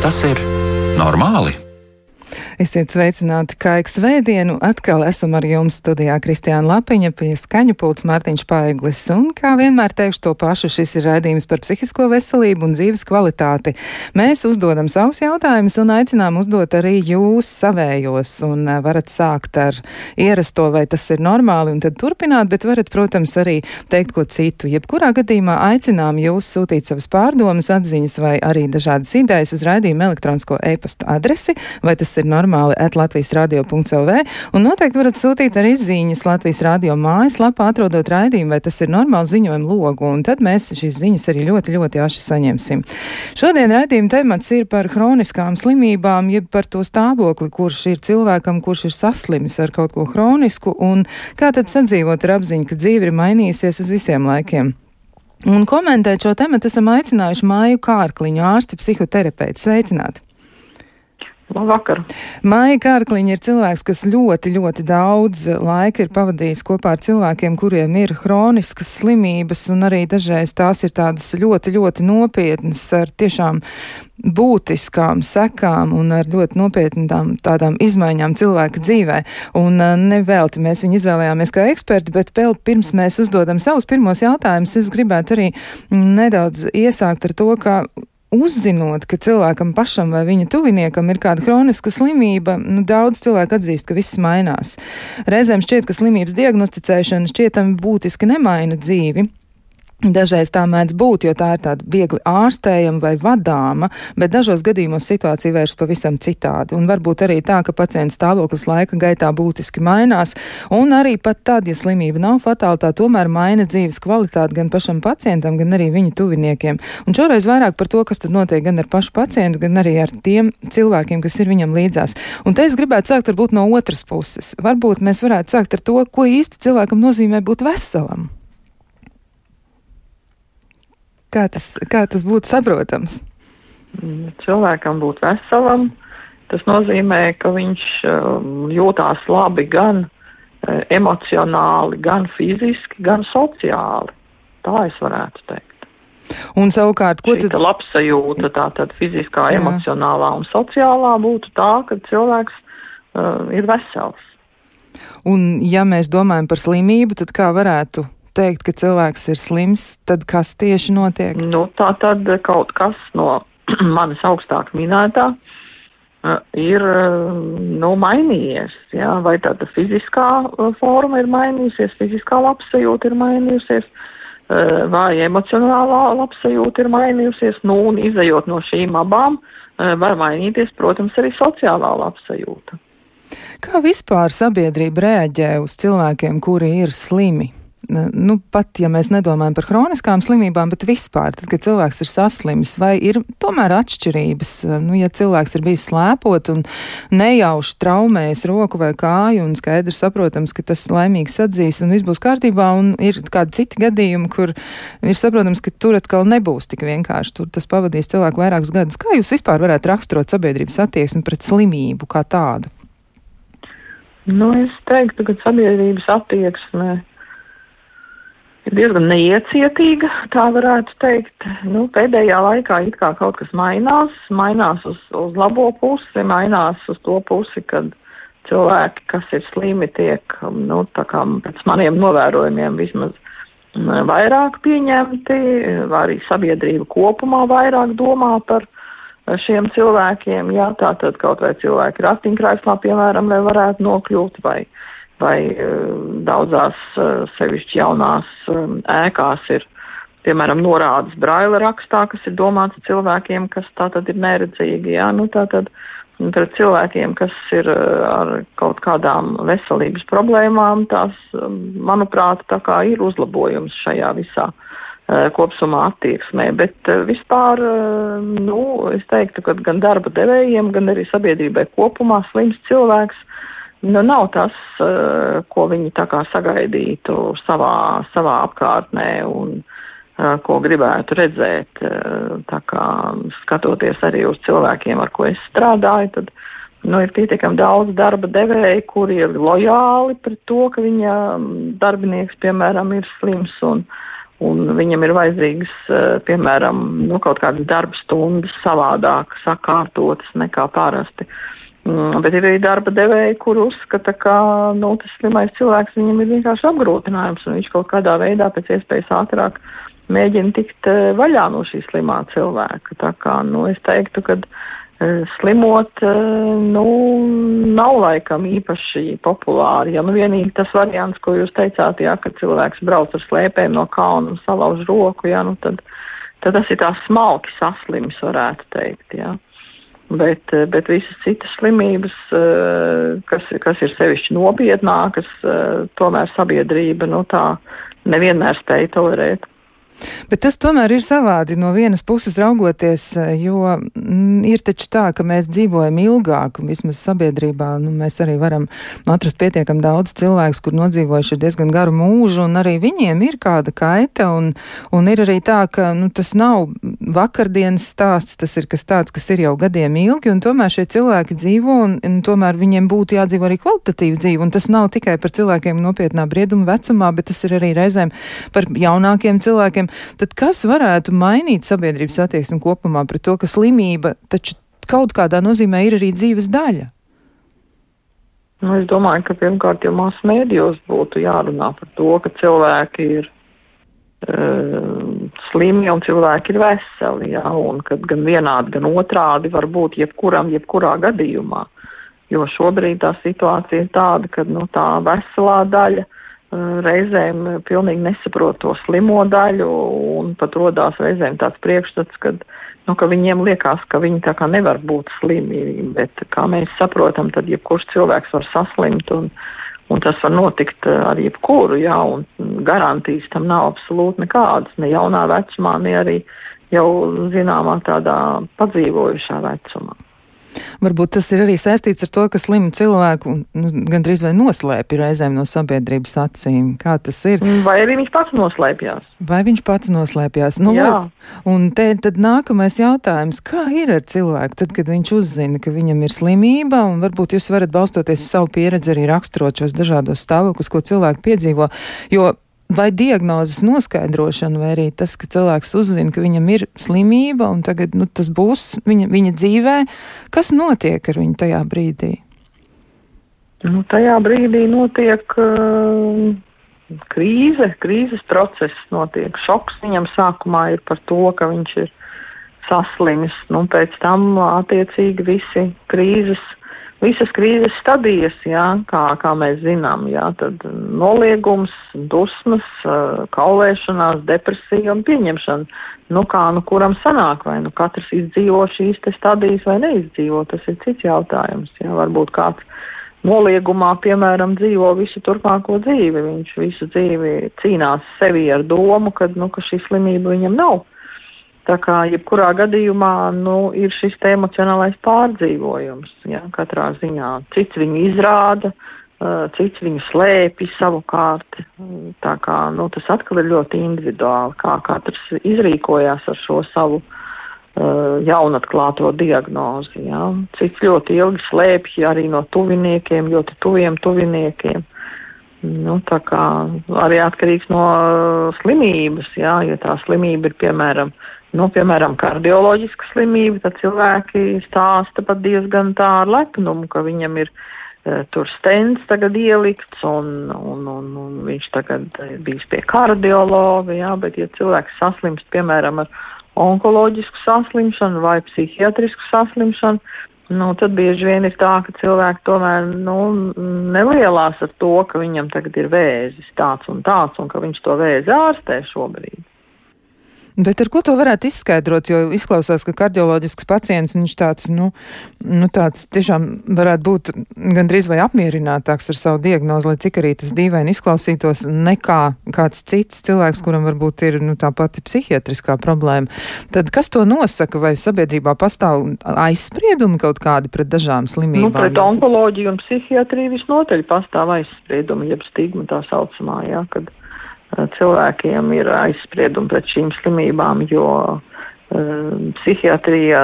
Tas ir normāli? Esiet sveicināti kā ik svētdienu. Atkal esam ar jums studijā Kristiāna Lapiņa pie skaņu pults Mārtiņš Paeglis. Un, kā vienmēr teikšu to pašu, šis ir raidījums par psihisko veselību un dzīves kvalitāti. Mēs uzdodam savus jautājumus un aicinām uzdot arī jūs savējos. Un eh, varat sākt ar ierasto, vai tas ir normāli, un tad turpināt, bet varat, protams, arī teikt ko citu. Jebkurā gadījumā aicinām jūs sūtīt savas pārdomas, atziņas vai arī dažādas idejas uz raidījumu elektronisko e-pasta adresi, vai tas ir normāli normāli at Latvijas radio.lv, un noteikti varat sūtīt arī ziņas Latvijas radio mājaslapā, atrodot raidījumu, vai tas ir normāli ziņojumu logu, un tad mēs šīs ziņas arī ļoti, ļoti aši saņemsim. Šodien raidījuma temats ir par hroniskām slimībām, jeb par to stāvokli, kurš ir cilvēkam, kurš ir saslimis ar kaut ko hronisku, un kā tad sadzīvot ar apziņu, ka dzīve ir mainījusies uz visiem laikiem. Un komentēt šo tematu esam aicinājuši Māju Kārkliņu, ārsti psihoterapeiti. Sveicināti! Labvakar. Maija Kārkliņa ir cilvēks, kas ļoti, ļoti daudz laika ir pavadījis kopā ar cilvēkiem, kuriem ir hroniskas slimības, un arī dažreiz tās ir tādas ļoti, ļoti nopietnas ar tiešām būtiskām sekām un ar ļoti nopietnām tādām izmaiņām cilvēka dzīvē. Un uh, nevelti mēs viņu izvēlējāmies kā eksperti, bet vēl pirms mēs uzdodam savus pirmos jautājumus, es gribētu arī nedaudz iesākt ar to, ka uzzinot, ka cilvēkam pašam vai viņa tuviniekam ir kāda hroniska slimība, nu, daudz cilvēku atzīst, ka viss mainās. Reizēm šķiet, ka slimības diagnosticēšana šķietami būtiski nemaina dzīvi. Dažreiz tā mēdz būt, jo tā ir tāda viegli ārstējama vai vadāma, bet dažos gadījumos situācija vēršas pavisam citādi. Un varbūt arī tā, ka pacienta stāvoklis laika gaitā būtiski mainās, un arī pat tad, ja slimība nav fatāla, tā tomēr maina dzīves kvalitāti gan pašam pacientam, gan arī viņa tuviniekiem. Un šoreiz vairāk par to, kas tad notiek gan ar pašu pacientu, gan arī ar tiem cilvēkiem, kas ir viņam līdzās. Un te es gribētu sākt varbūt no otras puses. Varbūt mēs varētu sākt ar to, ko īsti cilvēkam nozīmē būt veselam. Kā tas, kā tas būtu saprotams? Mm, cilvēkam būt veselam, tas nozīmē, ka viņš um, jūtās labi gan uh, emocionāli, gan fiziski, gan sociāli. Tā es varētu teikt. Un savukārt, ko tad? Labsajūta, tā tad fiziskā, Jā. emocionālā un sociālā būtu tā, ka cilvēks uh, ir vesels. Un ja mēs domājam par slimību, tad kā varētu teikt, ka cilvēks ir slims, tad kas tieši notiek? Nu, tā tad kaut kas no manis augstāk minētā uh, ir uh, nu, mainījies. Jā? Vai tāda fiziskā uh, forma ir mainījusies, fiziskā labsajūta ir mainījusies, vai emocionālā labsajūta ir mainījusies. Nu, un izējot no šīm abām, var mainīties, protams, arī sociālā labsajūta. Kā vispār sabiedrība reaģē uz cilvēkiem, kuri ir slimi? Nu, pat ja mēs nedomājam par kroniskām slimībām, bet vispār, tad, kad cilvēks ir saslimis, vai ir tomēr atšķirības, nu, ja cilvēks ir bijis slēpot un nejauši traumējis roku vai kāju un skaidrs saprotams, ka tas laimīgi sadzīs un viss būs kārtībā, un ir kādi citi gadījumi, kur ir saprotams, ka tur atkal nebūs tik vienkārši, tur tas pavadīs cilvēku vairākus gadus. Kā jūs vispār varētu raksturot sabiedrības attieksmi pret slimību kā tādu? Nu, es teiktu, ka sabiedrības attieksme ir diezgan neiecietīga, tā varētu teikt. Nu, pēdējā laikā it kā kaut kas mainās, mainās uz, uz labo pusi, mainās uz to pusi, kad cilvēki, kas ir slimi, tiek, nu, tā kā pēc maniem novērojumiem vismaz vairāk pieņemti, arī sabiedrība kopumā vairāk domā par šiem cilvēkiem. Jā, tā tad kaut vai cilvēki ratiņkraislā, piemēram, lai varētu nokļūt, vai vai eh, daudzās eh, sevišķi jaunās eh, ēkās ir, piemēram, norādes braila rakstā, kas ir domāts cilvēkiem, kas tātad ir neredzīgi, jā, nu tātad pret cilvēkiem, kas ir ar kaut kādām veselības problēmām, tās, manuprāt, tā kā ir uzlabojums šajā visā kopsumā attieksmē, bet vispār, nu, es teiktu, ka gan darba devējiem, gan arī sabiedrībai kopumā slims cilvēks nu, nav tas, uh, ko viņi tā kā sagaidītu savā, savā apkārtnē un uh, ko gribētu redzēt. Uh, tā kā skatoties arī uz cilvēkiem, ar ko es strādāju, tad nu, ir pietiekami daudz darba devēju, kuri ir lojāli pret to, ka viņa darbinieks, piemēram, ir slims un, un viņam ir vajadzīgas, piemēram, nu, kaut kādas darba stundas savādāk sakārtotas nekā parasti. Mm, bet ir arī darba devēji, kur uzskata, ka nu, tas slimais cilvēks viņam ir vienkārši apgrūtinājums, un viņš kaut kādā veidā pēc iespējas ātrāk mēģina tikt vaļā no šī slimā cilvēka. Tā kā, nu, es teiktu, ka slimot, nu, nav laikam īpaši populāri. Ja nu vienīgi tas variants, ko jūs teicāt, jā, ka cilvēks brauc ar slēpēm no kalna un salauž roku, jā, nu tad, tad tas ir tās smalki saslims, varētu teikt, jā. Bet, bet visas citas slimības, kas, kas ir sevišķi nopietnākas, tomēr sabiedrība, nu tā, nevienmēr spēja tolerēt. Bet tas tomēr ir savādi no vienas puses raugoties, jo m, mm, ir taču tā, ka mēs dzīvojam ilgāk, un vismaz sabiedrībā nu, mēs arī varam atrast pietiekam daudz cilvēkus, kur nodzīvojuši diezgan garu mūžu, un arī viņiem ir kāda kaita, un, un ir arī tā, ka nu, tas nav vakardienas stāsts, tas ir kas tāds, kas ir jau gadiem ilgi, un tomēr šie cilvēki dzīvo, un, un tomēr viņiem būtu jādzīvo arī kvalitatīvi dzīvi, un tas nav tikai par cilvēkiem nopietnā brieduma vecumā, bet tas ir arī reizēm par jaunākiem cilvēkiem, tad kas varētu mainīt sabiedrības attieksmi kopumā pret to, ka slimība taču kaut kādā nozīmē ir arī dzīves daļa? Nu, es domāju, ka pirmkārt jau masu mēdījos būtu jārunā par to, ka cilvēki ir uh, slimi un cilvēki ir veseli, jā, un ka gan vienādi, gan otrādi var būt jebkuram, jebkurā gadījumā. Jo šobrīd tā situācija ir tāda, ka nu, tā veselā daļa reizēm pilnīgi nesaprot to slimo daļu un pat rodās reizēm tāds priekšstats, ka, nu, ka viņiem liekas, ka viņi tā kā nevar būt slimi, bet kā mēs saprotam, tad jebkurš cilvēks var saslimt un, un tas var notikt ar jebkuru, jā, un garantijas tam nav absolūti nekādas, ne jaunā vecumā, ne arī jau zināmā tādā padzīvojušā vecumā. Varbūt tas ir arī saistīts ar to, ka slimu cilvēku nu, gandrīz vai noslēpj reizēm no sabiedrības acīm. Kā tas ir? Vai arī viņš pats noslēpjās? Vai viņš pats noslēpjās? Nu, lūk, un te tad nākamais jautājums, kā ir ar cilvēku, tad, kad viņš uzzina, ka viņam ir slimība, un varbūt jūs varat balstoties uz savu pieredzi arī raksturot šos dažādos stāvokļus, ko cilvēki piedzīvo, jo vai diagnozes noskaidrošana, vai arī tas, ka cilvēks uzzina, ka viņam ir slimība un tagad nu, tas būs viņa, viņa dzīvē, kas notiek ar viņu tajā brīdī? Nu, tajā brīdī notiek uh, krīze, krīzes process notiek. Šoks viņam sākumā ir par to, ka viņš ir saslimis, nu, pēc tam attiecīgi visi krīzes visas krīzes stadijas, jā, kā, kā mēs zinām, jā, tad noliegums, dusmas, kaulēšanās, depresija un pieņemšana. Nu, kā, nu, kuram sanāk, vai nu katrs izdzīvo šīs te stadijas vai neizdzīvo, tas ir cits jautājums, jā, varbūt kāds noliegumā, piemēram, dzīvo visu turpmāko dzīvi, viņš visu dzīvi cīnās sevi ar domu, ka, nu, ka šī slimība viņam nav. Tā kā jebkurā gadījumā nu, ir šis emocionālais pārdzīvojums, ja, katrā ziņā. Cits viņu izrāda, uh, cits viņu slēpj savukārt. Tā kā nu, tas atkal ir ļoti individuāli, kā katrs izrīkojās ar šo savu uh, jaunatklāto diagnozi. Ja. Cits ļoti ilgi slēpj arī no tuviniekiem, ļoti tuviem tuviniekiem. Nu, tā kā arī atkarīgs no slimības, jā, ja tā slimība ir, piemēram, nu, piemēram, kardioloģiska slimība, tad cilvēki stāsta pat diezgan tā ar lepnumu, ka viņam ir uh, tur stends tagad ielikts un, un, un, un viņš tagad bijis pie kardiologa, jā, bet ja cilvēks saslimst, piemēram, ar onkoloģisku saslimšanu vai psihiatrisku saslimšanu, nu, tad bieži vien ir tā, ka cilvēki tomēr, nu, nelielās ar to, ka viņam tagad ir vēzis tāds un tāds un ka viņš to vēzi ārstē šobrīd. Bet ar ko to varētu izskaidrot? Jo izklausās, ka kardioloģisks pacients, viņš tāds, nu, nu tāds tiešām varētu būt gandrīz vai apmierinātāks ar savu diagnozi, lai cik arī tas dīvaini izklausītos, nekā kāds cits cilvēks, kuram varbūt ir, nu, tā pati psihiatriskā problēma. Tad kas to nosaka? Vai sabiedrībā pastāv aizspriedumi kaut kādi pret dažām slimībām? Nu, pret onkoloģiju un psihiatriju visnotaļ pastāv aizspriedumi, jeb stigma tā saucamā, jā, kad cilvēkiem ir aizspriedumi pret šīm slimībām, jo uh, psihiatrija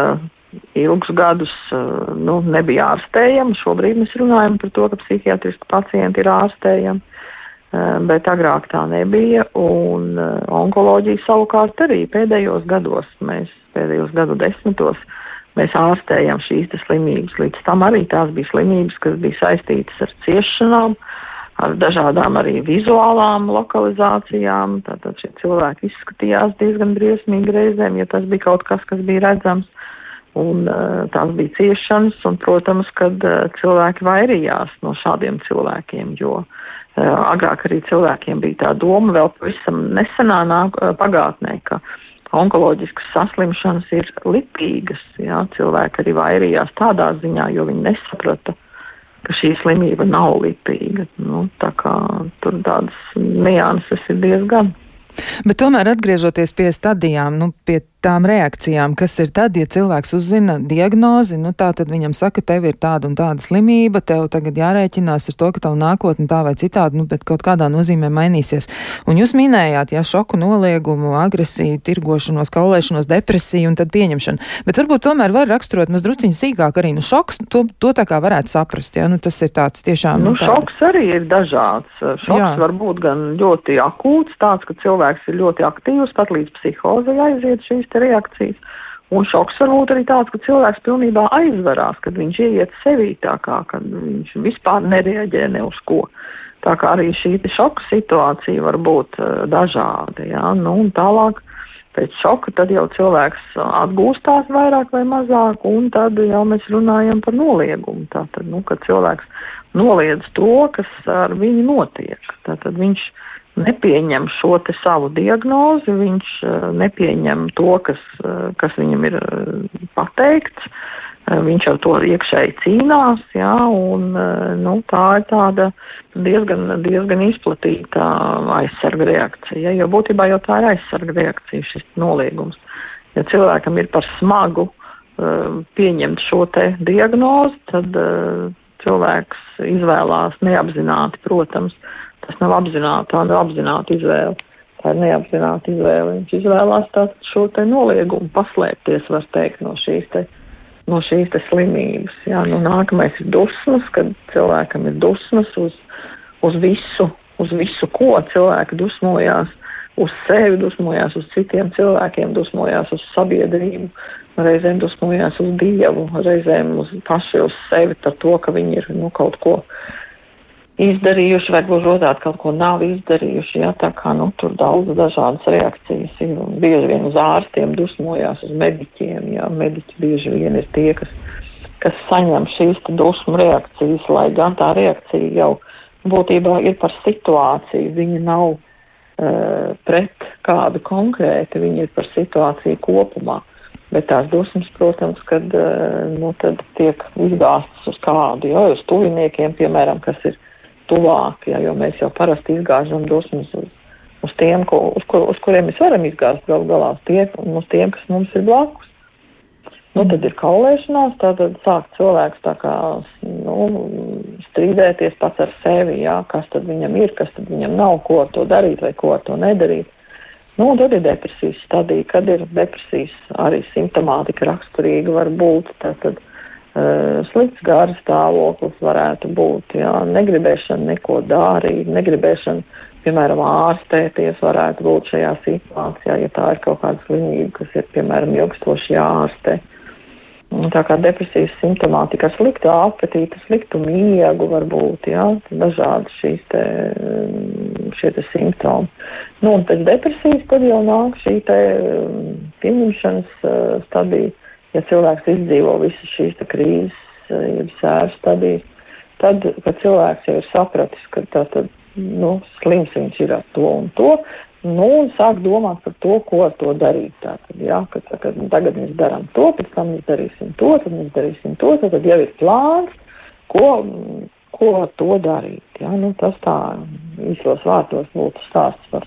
ilgus gadus uh, nu, nebija ārstējama. Šobrīd mēs runājam par to, ka psihiatriski pacienti ir ārstējami. bet agrāk tā nebija, un onkoloģija savukārt arī pēdējos gados, mēs pēdējos gadu desmitos, mēs ārstējam šīs slimības. Līdz tam arī tās bija slimības, kas bija saistītas ar ciešanām, ar dažādām arī vizuālām lokalizācijām. Tātad šie cilvēki izskatījās diezgan briesmīgi reizēm, ja tas bija kaut kas, kas bija redzams. Un, uh, tās bija ciešanas, un, protams, kad uh, cilvēki vairījās no šādiem cilvēkiem, jo uh, agrāk arī cilvēkiem bija tā doma vēl pavisam nesenā nāk, pagātnē, ka onkoloģiskas saslimšanas ir lipīgas. Jā, cilvēki arī vairījās tādā ziņā, jo viņi nesaprata, ka šī slimība nav lipīga. Nu, tā kā tur tādas nianses ir diezgan. Bet tomēr atgriežoties pie stadijām, nu, pie tām reakcijām, kas ir tad, ja cilvēks uzzina diagnozi, nu tā tad viņam saka, tev ir tāda un tāda slimība, tev tagad jārēķinās ar to, ka tavu nākotni tā vai citādi, nu, bet kaut kādā nozīmē mainīsies. Un jūs minējāt, jā, šoku noliegumu, agresiju, tirgošanos, kaulēšanos, depresiju un tad pieņemšanu. Bet varbūt tomēr var raksturot mazliet sīkāk arī, nu, šoks, to, to tā kā varētu saprast, jā, nu, tas ir tāds tiešām. Nu, nu tāda... šoks arī ir dažāds. Šoks jā. var būt gan ļoti akūts, tāds, ka cilvēks ir ļoti aktīvs, pat līdz psihozei aiziet šīs reakcijas. Un šoks var būt arī tāds, ka cilvēks pilnībā aizvarās, kad viņš ieiet sevī tā kā, kad viņš vispār nereaģē ne uz ko. Tā kā arī šī šoka situācija var būt uh, dažāda, jā, nu un tālāk pēc šoka tad jau cilvēks atgūstās vairāk vai mazāk, un tad jau mēs runājam par noliegumu. Tātad, nu, kad cilvēks noliedz to, kas ar viņu notiek. Tātad viņš nepieņem šo te savu diagnozi, viņš uh, nepieņem to, kas, uh, kas viņam ir uh, pateikts, viņš ar to iekšēji cīnās, jā, un nu, tā ir tāda diezgan, diezgan izplatīta aizsarga reakcija, jo būtībā jau tā ir aizsarga reakcija, šis noliegums. Ja cilvēkam ir par smagu pieņemt šo te diagnozi, tad cilvēks izvēlās neapzināti, protams, Tas nav apzināti, tā nav apzināta izvēle. Tā ir neapzināta izvēle. Viņš izvēlās tātad šo te noliegumu paslēpties, var teikt, no šīs te, no šīs te slimības. Jā, nu nākamais ir dusmas, kad cilvēkam ir dusmas uz, uz visu, uz visu, ko cilvēki dusmojās, uz sevi dusmojās, uz citiem cilvēkiem dusmojās, uz sabiedrību, reizēm dusmojās uz Dievu, reizēm uz paši uz sevi par to, ka viņi ir, nu, kaut ko izdarījuši, gluži otrādi kaut ko nav izdarījuši. Ja, tā kā nu, tur daudz dažādas reakcijas ir. Bieži vien uz ārstiem dusmojās, uz mediķiem. Ja, mediķi bieži vien ir tie, kas, kas saņem šīs dusmu reakcijas, lai gan tā reakcija jau būtībā ir par situāciju. Viņa nav uh, pret kādu konkrēti, viņa ir par situāciju kopumā. Bet tās dusmas, protams, kad uh, nu, tiek izgāstas uz kādu, jau uz tuviniekiem, piemēram, kas ir tuvāk, ja, jo mēs jau parasti izgāžam dusmas uz, uz tiem, ko, uz, kur, uz kuriem mēs varam izgāzt gal galā, uz tiem, uz tiem, kas mums ir blakus. Nu, tad ir kaulēšanās, tad sāk cilvēks tā kā nu, strīdēties pats ar sevi, jā, kas tad viņam ir, kas tad viņam nav, ko ar to darīt vai ko ar to nedarīt. Nu, un tad ir depresijas stadija, kad ir depresijas arī simptomātika raksturīga var būt. Tātad, Uh, slikts gāra stāvoklis varētu būt, jā, negribēšana neko darīt, negribēšana, piemēram, ārstēties varētu būt šajā situācijā, ja tā ir kaut kāda slimība, kas ir, piemēram, ilgstoši jāārstē. Tā kā depresijas simptomātika, slikta apetīte, sliktu miegu var būt, jā, dažādi šīs te, šie te simptomi. Nu, un pēc depresijas tad jau nāk šī te pieņemšanas uh, stadija ja cilvēks izdzīvo visas šīs krīzes, eh, jeb sēras stadijas, tad, kad cilvēks jau ir sapratis, ka tā tad, nu, slims viņš ir ar to un to, nu, un sāk domāt par to, ko ar to darīt. Tātad, jā, kad, kad tagad mēs darām to, pēc tam mēs darīsim to, tad mēs darīsim to, tad, tad jau ir plāns, ko, ko ar to darīt. Jā, nu, tas tā īsos vārtos būtu stāsts par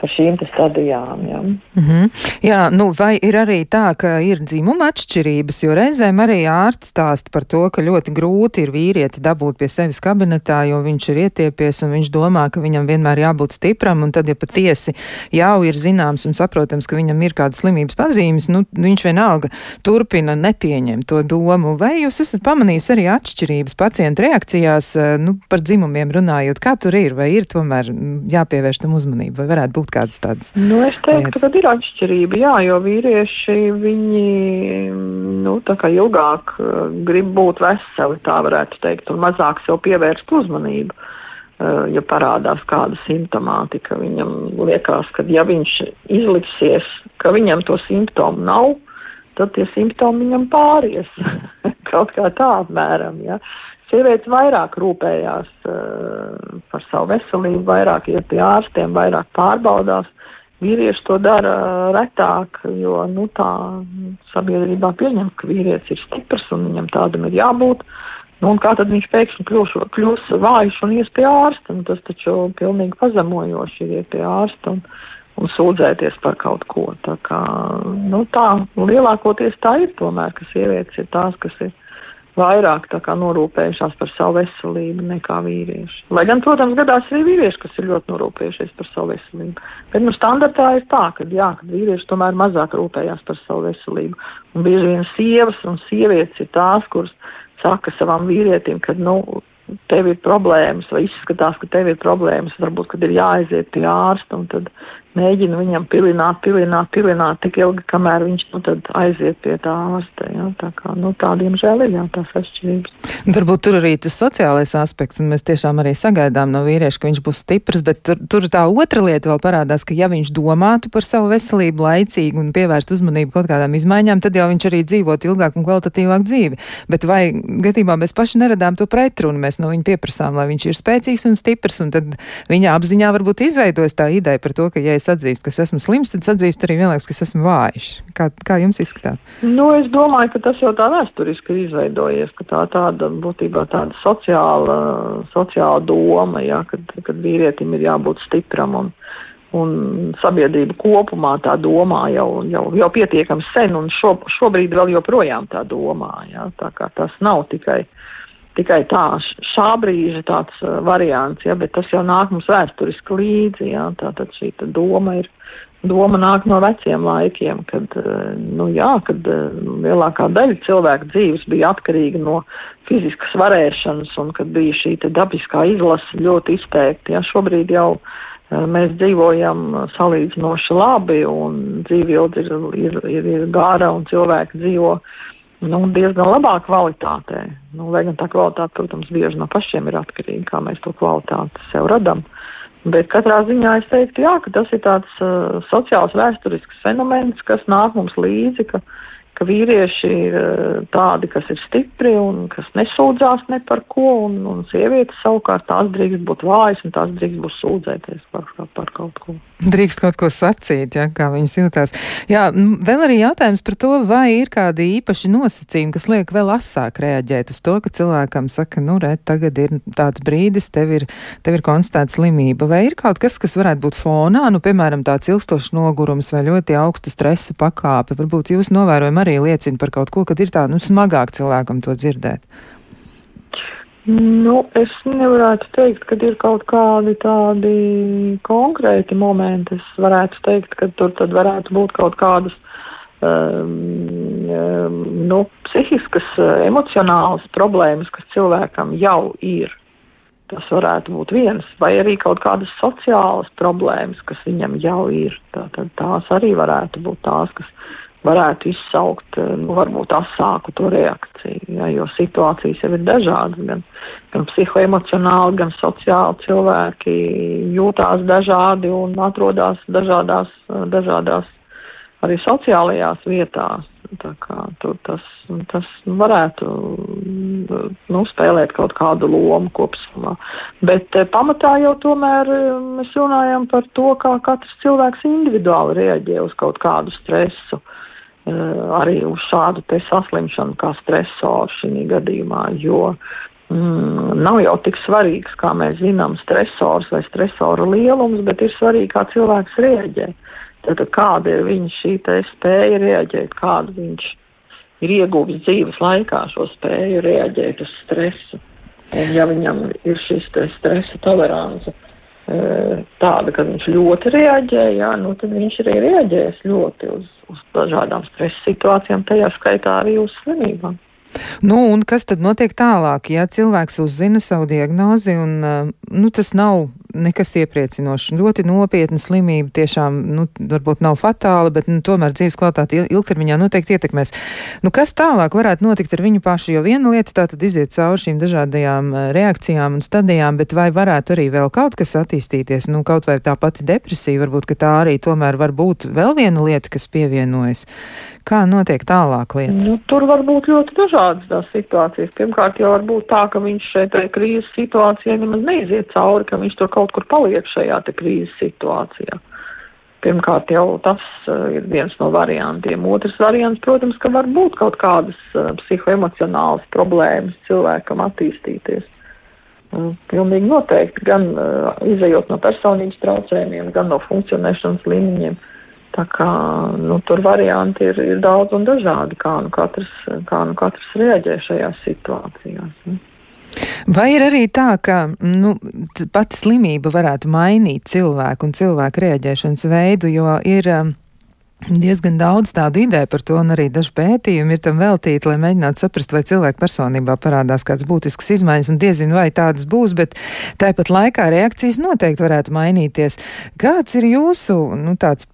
par šīm stadijām. Ja. Mm -hmm. Jā, nu, vai ir arī tā, ka ir dzimuma atšķirības, jo reizēm arī ārsts stāsta par to, ka ļoti grūti ir vīrieti dabūt pie sevis kabinetā, jo viņš ir ietiepies un viņš domā, ka viņam vienmēr jābūt stipram, un tad, ja patiesi jau ir zināms un saprotams, ka viņam ir kādas slimības pazīmes, nu, viņš vienalga turpina nepieņemt to domu. Vai jūs esat pamanījis arī atšķirības pacientu reakcijās, nu, par dzimumiem runājot, kā tur ir, vai ir tomēr jāpievērš tam uzmanību, vai varētu būt kādas tādas? Nu, es teiktu, ka ir atšķirība, jā, jo vīrieši, viņi, nu, tā kā ilgāk uh, grib būt veseli, tā varētu teikt, un mazāk sev pievērst uzmanību. Uh, ja parādās kāda simptomātika, viņam liekas, ka ja viņš izliksies, ka viņam to simptomu nav, tad tie simptomi viņam pāries. Kaut kā tā apmēram, ja. Sievietes vairāk rūpējās uh, par savu veselību, vairāk iet pie ārstiem, vairāk pārbaudās. Vīrieši to dara retāk, jo nu, tā sabiedrībā pieņem, ka vīrietis ir stiprs un viņam tādam ir jābūt. Nu, un kā tad viņš pēkšņi kļūs, kļūs vājš un ies pie ārsta? Nu, tas taču pilnīgi pazemojoši ir iet pie ārsta un, un sūdzēties par kaut ko. Tā kā, nu tā, lielākoties tā ir tomēr, ka sievietes ir tās, kas ir vairāk kā, norūpējušās par savu veselību nekā vīrieši. Lai gan, protams, gadās arī vīrieši, kas ir ļoti norūpējušies par savu veselību. Bet nu, standartā ir tā, ka, jā, ka vīrieši tomēr mazāk rūpējās par savu veselību. Un bieži vien sievas un sievietes ir tās, kuras saka savam vīrietim, ka, nu, tev ir problēmas, vai izskatās, ka tev ir problēmas, varbūt, kad ir jāaiziet pie ārsta, un tad mēģina viņam pilināt, pilināt, pilināt tik ilgi, kamēr viņš nu, aiziet pie tā ārsta. Ja? Tā kā nu, tādiem žēl ir jā, tās atšķirības. Varbūt tur arī tas sociālais aspekts, un mēs tiešām arī sagaidām no vīrieša, ka viņš būs stiprs, bet tur, tur tā otra lieta vēl parādās, ka ja viņš domātu par savu veselību laicīgi un pievērst uzmanību kaut kādām izmaiņām, tad jau viņš arī dzīvot ilgāk un kvalitatīvāk dzīvi. Bet vai gadījumā mēs paši neradām to pretrunu, mēs no viņa pieprasām, lai viņš ir spēcīgs un stiprs, un tad viņa apziņā varbūt izveidojas tā ideja par to, ka, ja es atzīstu, ka esmu slims, tad atzīstu arī vienlaikus, ka esmu vājš. Kā, kā jums izskatās? Nu, es domāju, ka tas jau tā vēsturiski ir izveidojies, ka tā tāda būtībā tāda sociāla, sociāla doma, jā, kad, kad vīrietim ir jābūt stipram un, un sabiedrība kopumā tā domā jau, jau, jau pietiekami sen un šo, šobrīd vēl joprojām tā domā, jā, tā kā tas nav tikai tikai tā šā brīža tāds uh, variants, ja, bet tas jau nāk mums vēsturiski līdzi, ja, tātad šī tā doma ir, doma nāk no veciem laikiem, kad, uh, nu jā, kad uh, lielākā daļa cilvēku dzīves bija atkarīga no fiziskas varēšanas un kad bija šī dabiskā izlase ļoti izteikti, ja, šobrīd jau uh, mēs dzīvojam salīdzinoši labi un dzīvildze ir, ir, ir, ir gara un cilvēki dzīvo nu, diezgan labā kvalitātē. Nu, lai gan tā kvalitāte, protams, bieži no pašiem ir atkarīga, kā mēs to kvalitāti sev radam. Bet katrā ziņā es teiktu, jā, ka tas ir tāds uh, sociāls vēsturisks fenomens, kas nāk mums līdzi, ka uh, ka vīrieši ir eh, tādi, kas ir stipri un kas nesūdzās ne par ko, un, un sievietes savukārt tās drīkst būt vājas un tās drīkst būt sūdzēties par, par kaut ko. Drīkst kaut ko sacīt, ja, kā viņas jūtās. Jā, vēl arī jautājums par to, vai ir kādi īpaši nosacījumi, kas liek vēl asāk reaģēt uz to, ka cilvēkam saka, nu, re, tagad ir tāds brīdis, tev ir, tev ir konstatēta slimība, vai ir kaut kas, kas varētu būt fonā, nu, piemēram, tāds ilgstošs nogurums vai ļoti augsta stresa pakāpe. Varbūt jūs novērojam arī arī liecina par kaut ko, kad ir tā, nu, smagāk cilvēkam to dzirdēt? Nu, es nevarētu teikt, ka ir kaut kādi tādi konkrēti momenti. Es varētu teikt, ka tur tad varētu būt kaut kādas um, um, nu, psihiskas, emocionālas problēmas, kas cilvēkam jau ir. Tas varētu būt viens, vai arī kaut kādas sociālas problēmas, kas viņam jau ir. Tā, tad tās arī varētu būt tās, kas varētu izsaukt, eh, nu, varbūt asāku to reakciju, ja, jo situācijas jau ir dažādas, gan, gan psihoemocionāli, gan sociāli cilvēki jūtās dažādi un atrodas dažādās, dažādās arī sociālajās vietās. Tā kā tur tas, tas varētu nu, spēlēt kaut kādu lomu kopumā. Bet eh, pamatā jau tomēr eh, mēs runājam par to, kā katrs cilvēks individuāli reaģē uz kaut kādu stresu. Eh, arī uz šādu te saslimšanu kā stresoru šī gadījumā, jo mm, nav jau tik svarīgs, kā mēs zinām, stresors vai stresora lielums, bet ir svarīgi, kā cilvēks rēģē. Tātad kāda ir viņa šī spēja rēģēt, kādu viņš ir ieguvis dzīves laikā šo spēju rēģēt uz stresu. Un ja viņam ir šis stresa tolerance tāda, ka viņš ļoti reaģē, jā, nu, tad viņš arī reaģēs ļoti uz, uz dažādām stresa situācijām, tajā skaitā arī uz slimībām. Nu, un kas tad notiek tālāk, ja cilvēks uzzina savu diagnozi un uh, nu, tas nav nekas iepriecinošs, ļoti nopietna slimība, tiešām, nu, varbūt nav fatāla, bet, nu, tomēr dzīves kvalitāti ilgtermiņā noteikti ietekmēs. Nu, kas tālāk varētu notikt ar viņu pašu, jo viena lieta tā tad iziet cauri šīm dažādajām uh, reakcijām un stadijām, bet vai varētu arī vēl kaut kas attīstīties, nu, kaut vai tā pati depresija, varbūt, tā arī tomēr var būt vēl viena lieta, kas pievienojas. Kā notiek tālāk lietas? Nu, tur var būt ļoti dažādas tās situācijas. Pirmkārt, jau var būt tā, ka viņš šeit krīzes situācijā nemaz neiziet cauri, ka viņš tur kaut kur paliek šajā krīzes situācijā. Pirmkārt, jau tas uh, ir viens no variantiem. Otrs variants, protams, ka var būt kaut kādas uh, psihoemocionālas problēmas cilvēkam attīstīties. Pilnīgi noteikti, gan uh, izējot no personības traucējumiem, gan no funkcionēšanas līmeņiem. Uh, Tā kā nu, tur varianti ir, ir daudz un dažādi, kā nu katrs, kā nu katrs reaģē šajās situācijās. Ne? Vai ir arī tā, ka nu, pati slimība varētu mainīt cilvēku un cilvēku reaģēšanas veidu, jo ir. Diezgan daudz tādu ideju par to, un arī daži pētījumi ir tam veltīti, lai mēģinātu saprast, vai cilvēka personībā parādās kādas būtiskas izmaiņas, un diezinu, vai tādas būs, bet tāpat laikā reakcijas noteikti varētu mainīties. Kāds ir jūsu, nu, tāds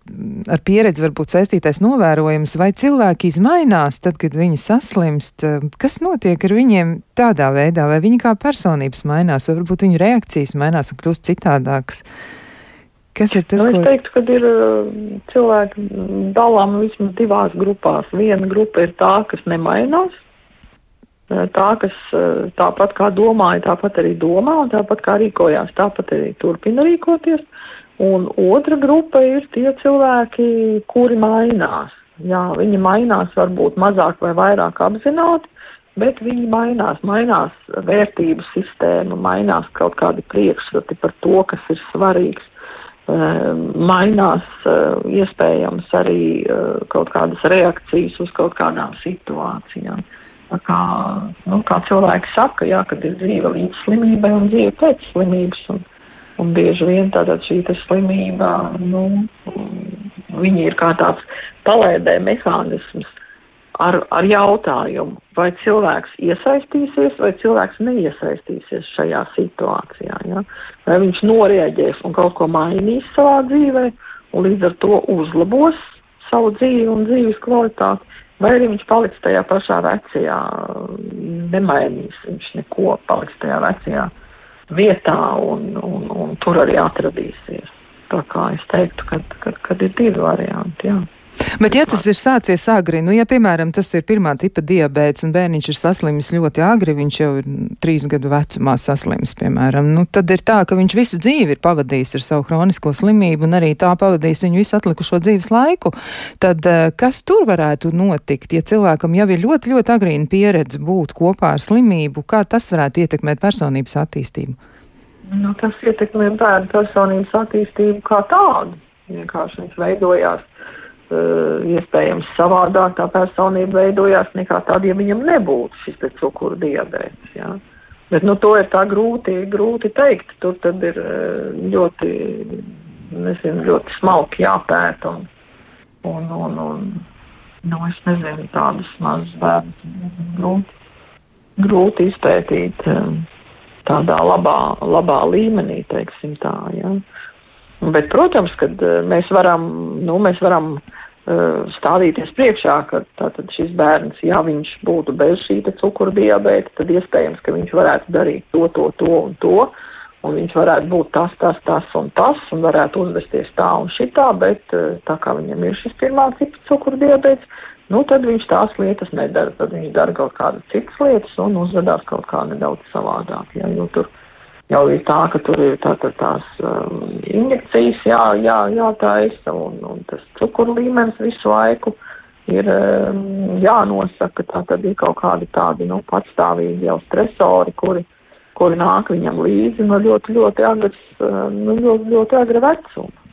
ar pieredzi varbūt saistītais novērojums, vai cilvēki izmainās tad, kad viņi saslimst? Kas notiek ar viņiem tādā veidā, vai viņi kā personības mainās, vai varbūt viņu reakcijas mainās un kļūst citādākas? Kas ir tas, nu, ko... Es teiktu, ka ir uh, cilvēki dalām vismaz divās grupās. Viena grupa ir tā, kas nemainās, uh, tā, kas uh, tāpat kā domāja, tāpat arī domā, tāpat kā rīkojās, tāpat arī turpina rīkoties. Un otra grupa ir tie cilvēki, kuri mainās. Jā, viņi mainās varbūt mazāk vai vairāk apzināti, bet viņi mainās, mainās vērtību sistēma, mainās kaut kādi priekšstati par to, kas ir svarīgs mainās ehm, iespējams arī ehm, kaut kādas reakcijas uz kaut kādām situācijām. Tā kā, nu, kā cilvēki saka, jā, kad ir dzīve līdz slimībai un dzīve pēc slimības, un, un bieži vien tātad šī slimība, nu, viņi ir kā tāds palēdē mehānisms, ar, ar jautājumu, vai cilvēks iesaistīsies vai cilvēks neiesaistīsies šajā situācijā. Ja? Vai viņš norēģēs un kaut ko mainīs savā dzīvē un līdz ar to uzlabos savu dzīvi un dzīves kvalitāti, vai arī viņš paliks tajā pašā vecajā, nemainīs viņš neko, paliks tajā vecajā vietā un, un, un tur arī atradīsies. Tā kā es teiktu, ka, ka, ka ir divi varianti. Jā. Bet, ja tas ir sācies agri, nu, ja, piemēram, tas ir pirmā tipa diabēts un bērniņš ir saslimis ļoti agri, viņš jau ir trīs gadu vecumā saslimis, piemēram, nu, tad ir tā, ka viņš visu dzīvi ir pavadījis ar savu hronisko slimību un arī tā pavadījis viņu visu atlikušo dzīves laiku. Tad eh, kas tur varētu notikt, ja cilvēkam jau ir ļoti, ļoti agrīna pieredze būt kopā ar slimību, kā tas varētu ietekmēt personības attīstību? Nu, tas ietekmē bērnu personības attīstību kā tādu. Vienkārši viņš veidojās Uh, iespējams savādāk tā personība veidojās nekā tāda, ja viņam nebūtu šis cukuru diabēts. Jā. Bet, nu, to ir tā grūti, grūti teikt. Tur tad ir uh, ļoti, nezinu, ļoti smalki jāpēta un, un, un, un nu, es nezinu, tādus mazus bērnus grūti, grūti izpētīt um, tādā labā, labā līmenī, teiksim tā, jā. Bet, protams, kad uh, mēs varam, nu, mēs varam uh, Eh, stādīties priekšā, ka tātad šis bērns, ja viņš būtu bez šī cukura diabēta, tad iespējams, ka viņš varētu darīt to, to, to un to, un viņš varētu būt tas, tas, tas un tas, un varētu uzvesties tā un šitā, bet eh, tā kā viņam ir šis pirmā tipa cukura diabēts, nu tad viņš tās lietas nedara, tad viņš dara kaut kādas citas lietas un uzvedās kaut kā nedaudz savādāk, ja, jo tur jau ir tā, ka tur ir tā, tā, tās um, injekcijas jā, jā, jātaisa un, un tas cukuru līmenis visu laiku ir um, jānosaka, tā tad ir kaut kādi tādi, nu, patstāvīgi jau stresori, kuri, kuri nāk viņam līdzi no ļoti, ļoti agras, nu, ļoti, ļoti agra vecuma.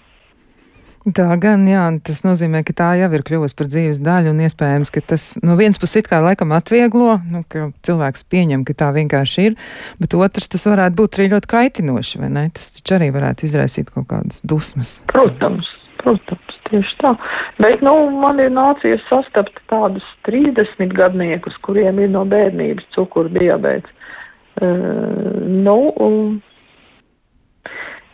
Tā gan, jā, tas nozīmē, ka tā jau ir kļuvusi par dzīves daļu un iespējams, ka tas no vienas puses it kā laikam atvieglo, nu, ka cilvēks pieņem, ka tā vienkārši ir, bet otrs tas varētu būt arī ļoti kaitinoši, vai ne? Tas taču arī varētu izraisīt kaut kādas dusmas. Protams, protams, tieši tā. Bet, nu, man ir nācies sastapt tādus 30 gadniekus, kuriem ir no bērnības cukuru diabēts. Uh, nu, um,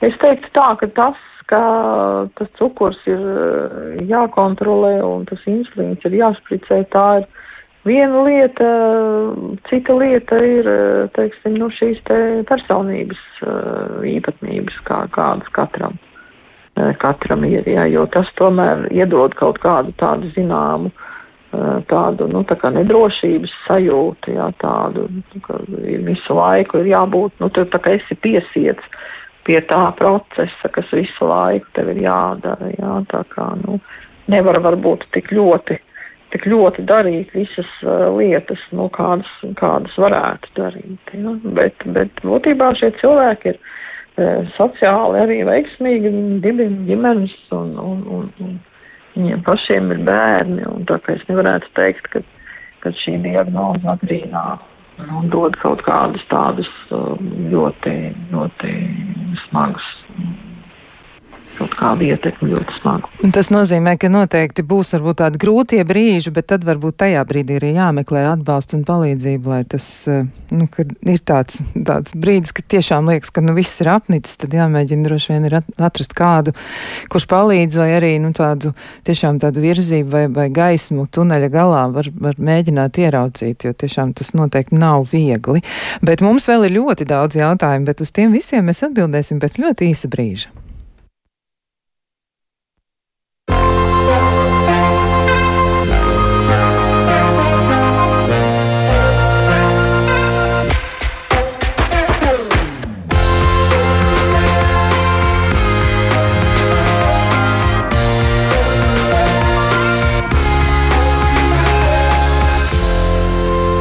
es teiktu tā, ka tas ka tas cukurs ir eh, jākontrolē un tas insulīns ir jāšpricē. Tā ir viena lieta, cita lieta ir, eh, teiksim, nu šīs te personības eh, īpatnības, kā, kādas katram, katram ir, jā, jo tas tomēr iedod kaut kādu tādu zināmu tādu, nu, tā nedrošības sajūtu, jā, tādu, ka visu laiku ir jābūt, nu, tu tā kā esi piesiets pie tā procesa, kas visu laiku tev ir jādara. Jā, tā kā nu, nevar varbūt tik ļoti, tik ļoti darīt visas uh, lietas, nu, kādas, kādas varētu darīt. Jā. Bet, bet būtībā šie cilvēki ir uh, sociāli arī veiksmīgi, dibina ģimenes un, un, un, un viņiem pašiem ir bērni. Tā kā es nevarētu teikt, ka, ka šī diagnoze agrīnā nu, dod kaut kādus tādus um, ļoti, ļoti smagus kaut kādu ietekmi ļoti smagu. Tas nozīmē, ka noteikti būs varbūt tādi grūtie brīži, bet tad varbūt tajā brīdī ir jāmeklē atbalsts un palīdzība, lai tas, eh, nu, kad ir tāds, tāds brīdis, ka tiešām liekas, ka nu viss ir apnicis, tad jāmēģina droši vien ir atrast kādu, kurš palīdz vai arī, nu, tādu tiešām tādu virzību vai, vai gaismu tuneļa galā var, var mēģināt ieraudzīt, jo tiešām tas noteikti nav viegli. Bet mums vēl ir ļoti daudz jautājumu, bet uz tiem visiem mēs atbildēsim pēc ļoti īsa brīža.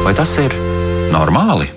Vai tas ir normāli?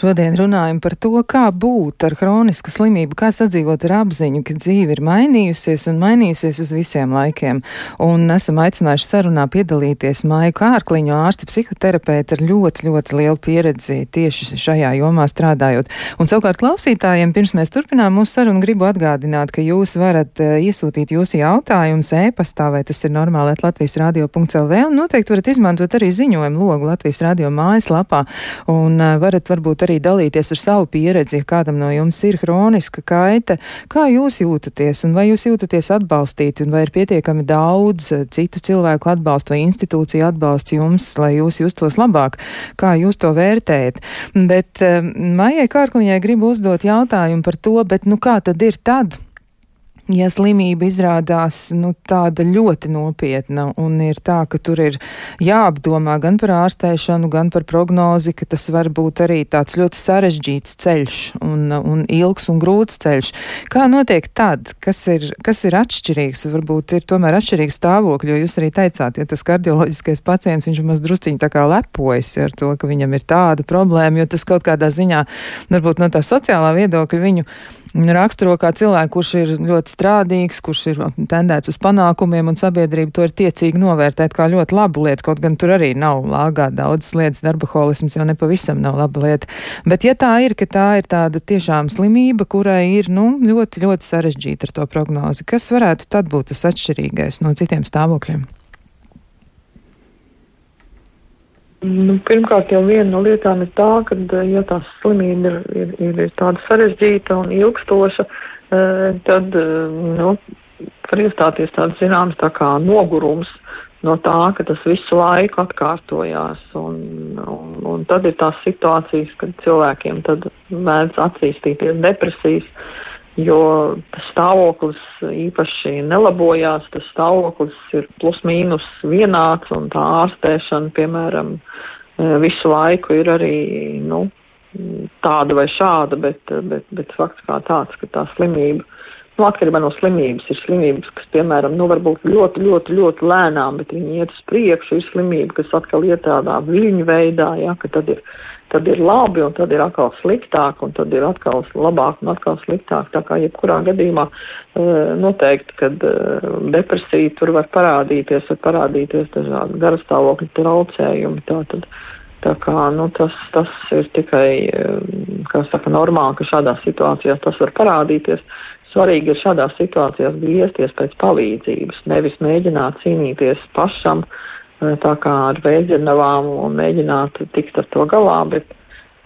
Šodien runājam par to, kā būt ar hronisku slimību, kā sadzīvot ar apziņu, ka dzīve ir mainījusies un mainījusies uz visiem laikiem. Un esam aicinājuši sarunā piedalīties Māju Kārkliņu, ārsti psihoterapeiti ar ļoti, ļoti lielu pieredzi tieši šajā jomā strādājot. Un savukārt klausītājiem, pirms mēs turpinām mūsu sarunu, gribu atgādināt, ka jūs varat uh, iesūtīt jūsu jautājumus e-pastā, vai tas ir normāli Latvijas radio.lv, un noteikti varat izmantot arī ziņojumu logu Latvijas radio mājaslapā, un uh, varat varbūt arī arī dalīties ar savu pieredzi, ja kādam no jums ir hroniska kaita. Kā jūs jūtaties un vai jūs jūtaties atbalstīti un vai ir pietiekami daudz eh, citu cilvēku atbalstu vai institūciju atbalsts jums, lai jūs justos labāk? Kā jūs to vērtējat? Bet uh, Maijai Kārkliņai gribu uzdot jautājumu par to, bet nu kā tad ir tad? Ja slimība izrādās nu, tāda ļoti nopietna un ir tā, ka tur ir jāapdomā gan par ārstēšanu, gan par prognozi, ka tas var būt arī tāds ļoti sarežģīts ceļš un, un ilgs un grūts ceļš. Kā notiek tad, kas ir, kas ir atšķirīgs? Varbūt ir tomēr atšķirīgs stāvokļi, jo jūs arī teicāt, ja tas kardioloģiskais pacients, viņš maz drusciņi tā kā lepojas ar to, ka viņam ir tāda problēma, jo tas kaut kādā ziņā, varbūt no tā sociālā viedokļa viņu raksturo kā cilvēku, kurš ir ļoti strādīgs, kurš ir tendēts uz panākumiem, un sabiedrība to ir tiecīgi novērtēt kā ļoti labu lietu, kaut gan tur arī nav lāgā daudzas lietas, darbaholisms jau nepavisam nav laba lieta. Bet ja tā ir, ka tā ir tāda tiešām slimība, kurai ir, nu, ļoti, ļoti sarežģīta ar to prognozi, kas varētu tad būt tas atšķirīgais no citiem stāvokļiem? Nu, pirmkārt, jau viena no lietām ir tā, ka, eh, ja tā slimība ir, ir, ir, ir tāda sarežģīta un ilgstoša, eh, tad, eh, nu, var iestāties tāds zināms tā kā nogurums no tā, ka tas visu laiku atkārtojās. Un, un, un tad ir tās situācijas, kad cilvēkiem mēdz attīstīties depresijas jo stāvoklis īpaši nelabojās, tas stāvoklis ir plus mīnus vienāds un tā ārstēšana, piemēram, e, visu laiku ir arī, nu, tāda vai šāda, bet, bet, bet fakts kā tāds, ka tā slimība Nu, atkarībā no slimības. Ir slimības, kas, piemēram, nu, varbūt ļoti, ļoti, ļoti lēnām, bet viņi iet uz priekšu. Ir slimība, kas atkal iet tādā viļņu veidā, ja, ka tad ir, tad ir labi un tad ir atkal sliktāk un tad ir atkal labāk un atkal sliktāk. Tā kā jebkurā gadījumā noteikti, kad depresija tur var parādīties, var parādīties dažādi garastāvokļu traucējumi. Tātad, Tā kā, nu, tas, tas ir tikai, kā saka, normāli, ka šādās situācijās tas var parādīties. Svarīgi ir šādās situācijās griezties pēc palīdzības, nevis mēģināt cīnīties pašam, eh, tā kā ar vēģernavām un mēģināt tikt ar to galā, bet,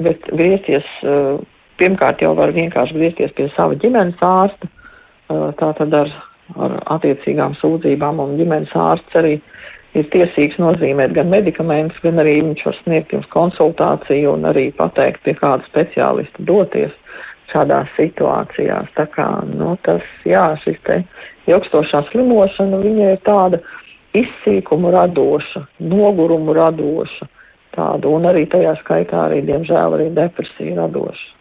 bet griezties, eh, pirmkārt jau var vienkārši griezties pie sava ģimenes ārsta, eh, tā tad ar, ar attiecīgām sūdzībām, un ģimenes ārsts arī ir tiesīgs nozīmēt gan medikamentus, gan arī viņš var sniegt jums konsultāciju un arī pateikt, pie kāda speciālista doties šādās situācijās. Tā kā, nu, tas, jā, šis te ilgstošā slimošana, viņa ir tāda izsīkumu radoša, nogurumu radoša, tāda, un arī tajā skaitā arī, diemžēl, arī depresija radoša.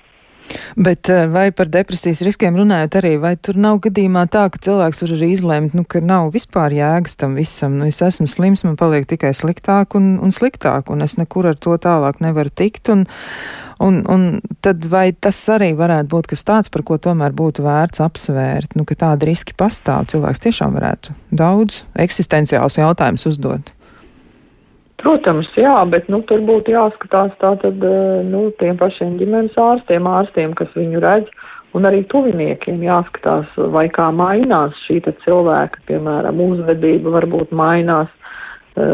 Bet eh, vai par depresijas riskiem runājot arī, vai tur nav gadījumā tā, ka cilvēks var arī izlemt, nu, ka nav vispār jēgas tam visam, nu, es esmu slims, man paliek tikai sliktāk un, un sliktāk, un es nekur ar to tālāk nevaru tikt, un, un, un tad vai tas arī varētu būt kas tāds, par ko tomēr būtu vērts apsvērt, nu, ka tādi riski pastāv, cilvēks tiešām varētu daudz eksistenciāls jautājums uzdot. Protams, jā, bet nu, tur būtu jāskatās tātad eh, nu, tiem pašiem ģimenes ārstiem, ārstiem, kas viņu redz, un arī tuviniekiem jāskatās, vai kā mainās šī cilvēka, piemēram, uzvedība varbūt mainās, eh,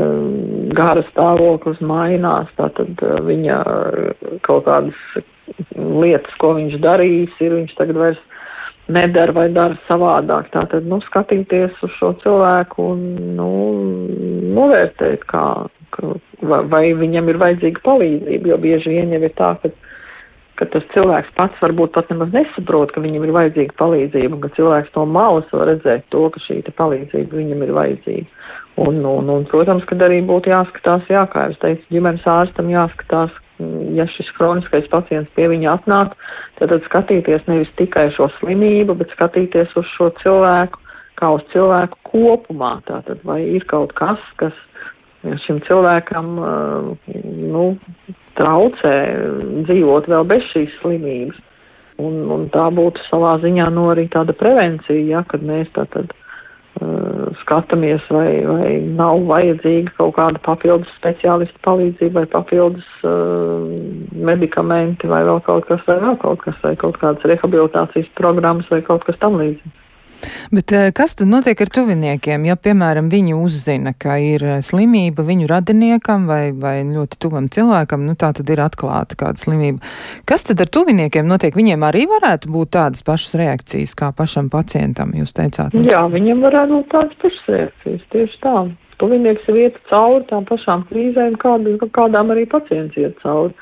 gara stāvoklis mainās, tātad eh, viņa kaut kādas lietas, ko viņš darīs, ir viņš tagad vairs nedara vai dara savādāk. Tātad, nu, skatīties uz šo cilvēku un, nu, novērtēt, kā, vai, viņam ir vajadzīga palīdzība, jo bieži vien jau ir tā, ka, ka tas cilvēks pats varbūt pat nemaz nesaprot, ka viņam ir vajadzīga palīdzība, un ka cilvēks no malas var redzēt to, ka šī palīdzība viņam ir vajadzīga. Un, un, un, protams, kad arī būtu jāskatās, jā, kā jau es teicu, ģimenes ārstam jāskatās, ja šis kroniskais pacients pie viņa atnāk, tad, tad skatīties nevis tikai šo slimību, bet skatīties uz šo cilvēku kā uz cilvēku kopumā. Tātad vai ir kaut kas, kas šim cilvēkam nu, traucē dzīvot vēl bez šīs slimības. Un, un tā būtu savā ziņā no arī tāda prevencija, ja, kad mēs tātad uh, skatāmies, vai, vai nav vajadzīga kaut kāda papildus speciālista palīdzība, vai papildus uh, medikamenti, vai vēl kaut kas, vai vēl kaut kas, vai kaut kādas rehabilitācijas programmas, vai kaut kas tam līdzīgs. Bet eh, kas tad notiek ar tuviniekiem, ja, piemēram, viņi uzzina, ka ir eh, slimība viņu radiniekam vai, vai ļoti tuvam cilvēkam, nu tā tad ir atklāta kāda slimība. Kas tad ar tuviniekiem notiek? Viņiem arī varētu būt tādas pašas reakcijas kā pašam pacientam, jūs teicāt? Ne? Jā, viņiem varētu būt tādas pašas reakcijas, tieši tā. Tuvinieks ir iet cauri tām pašām krīzēm, kād, kādām arī pacients iet cauri.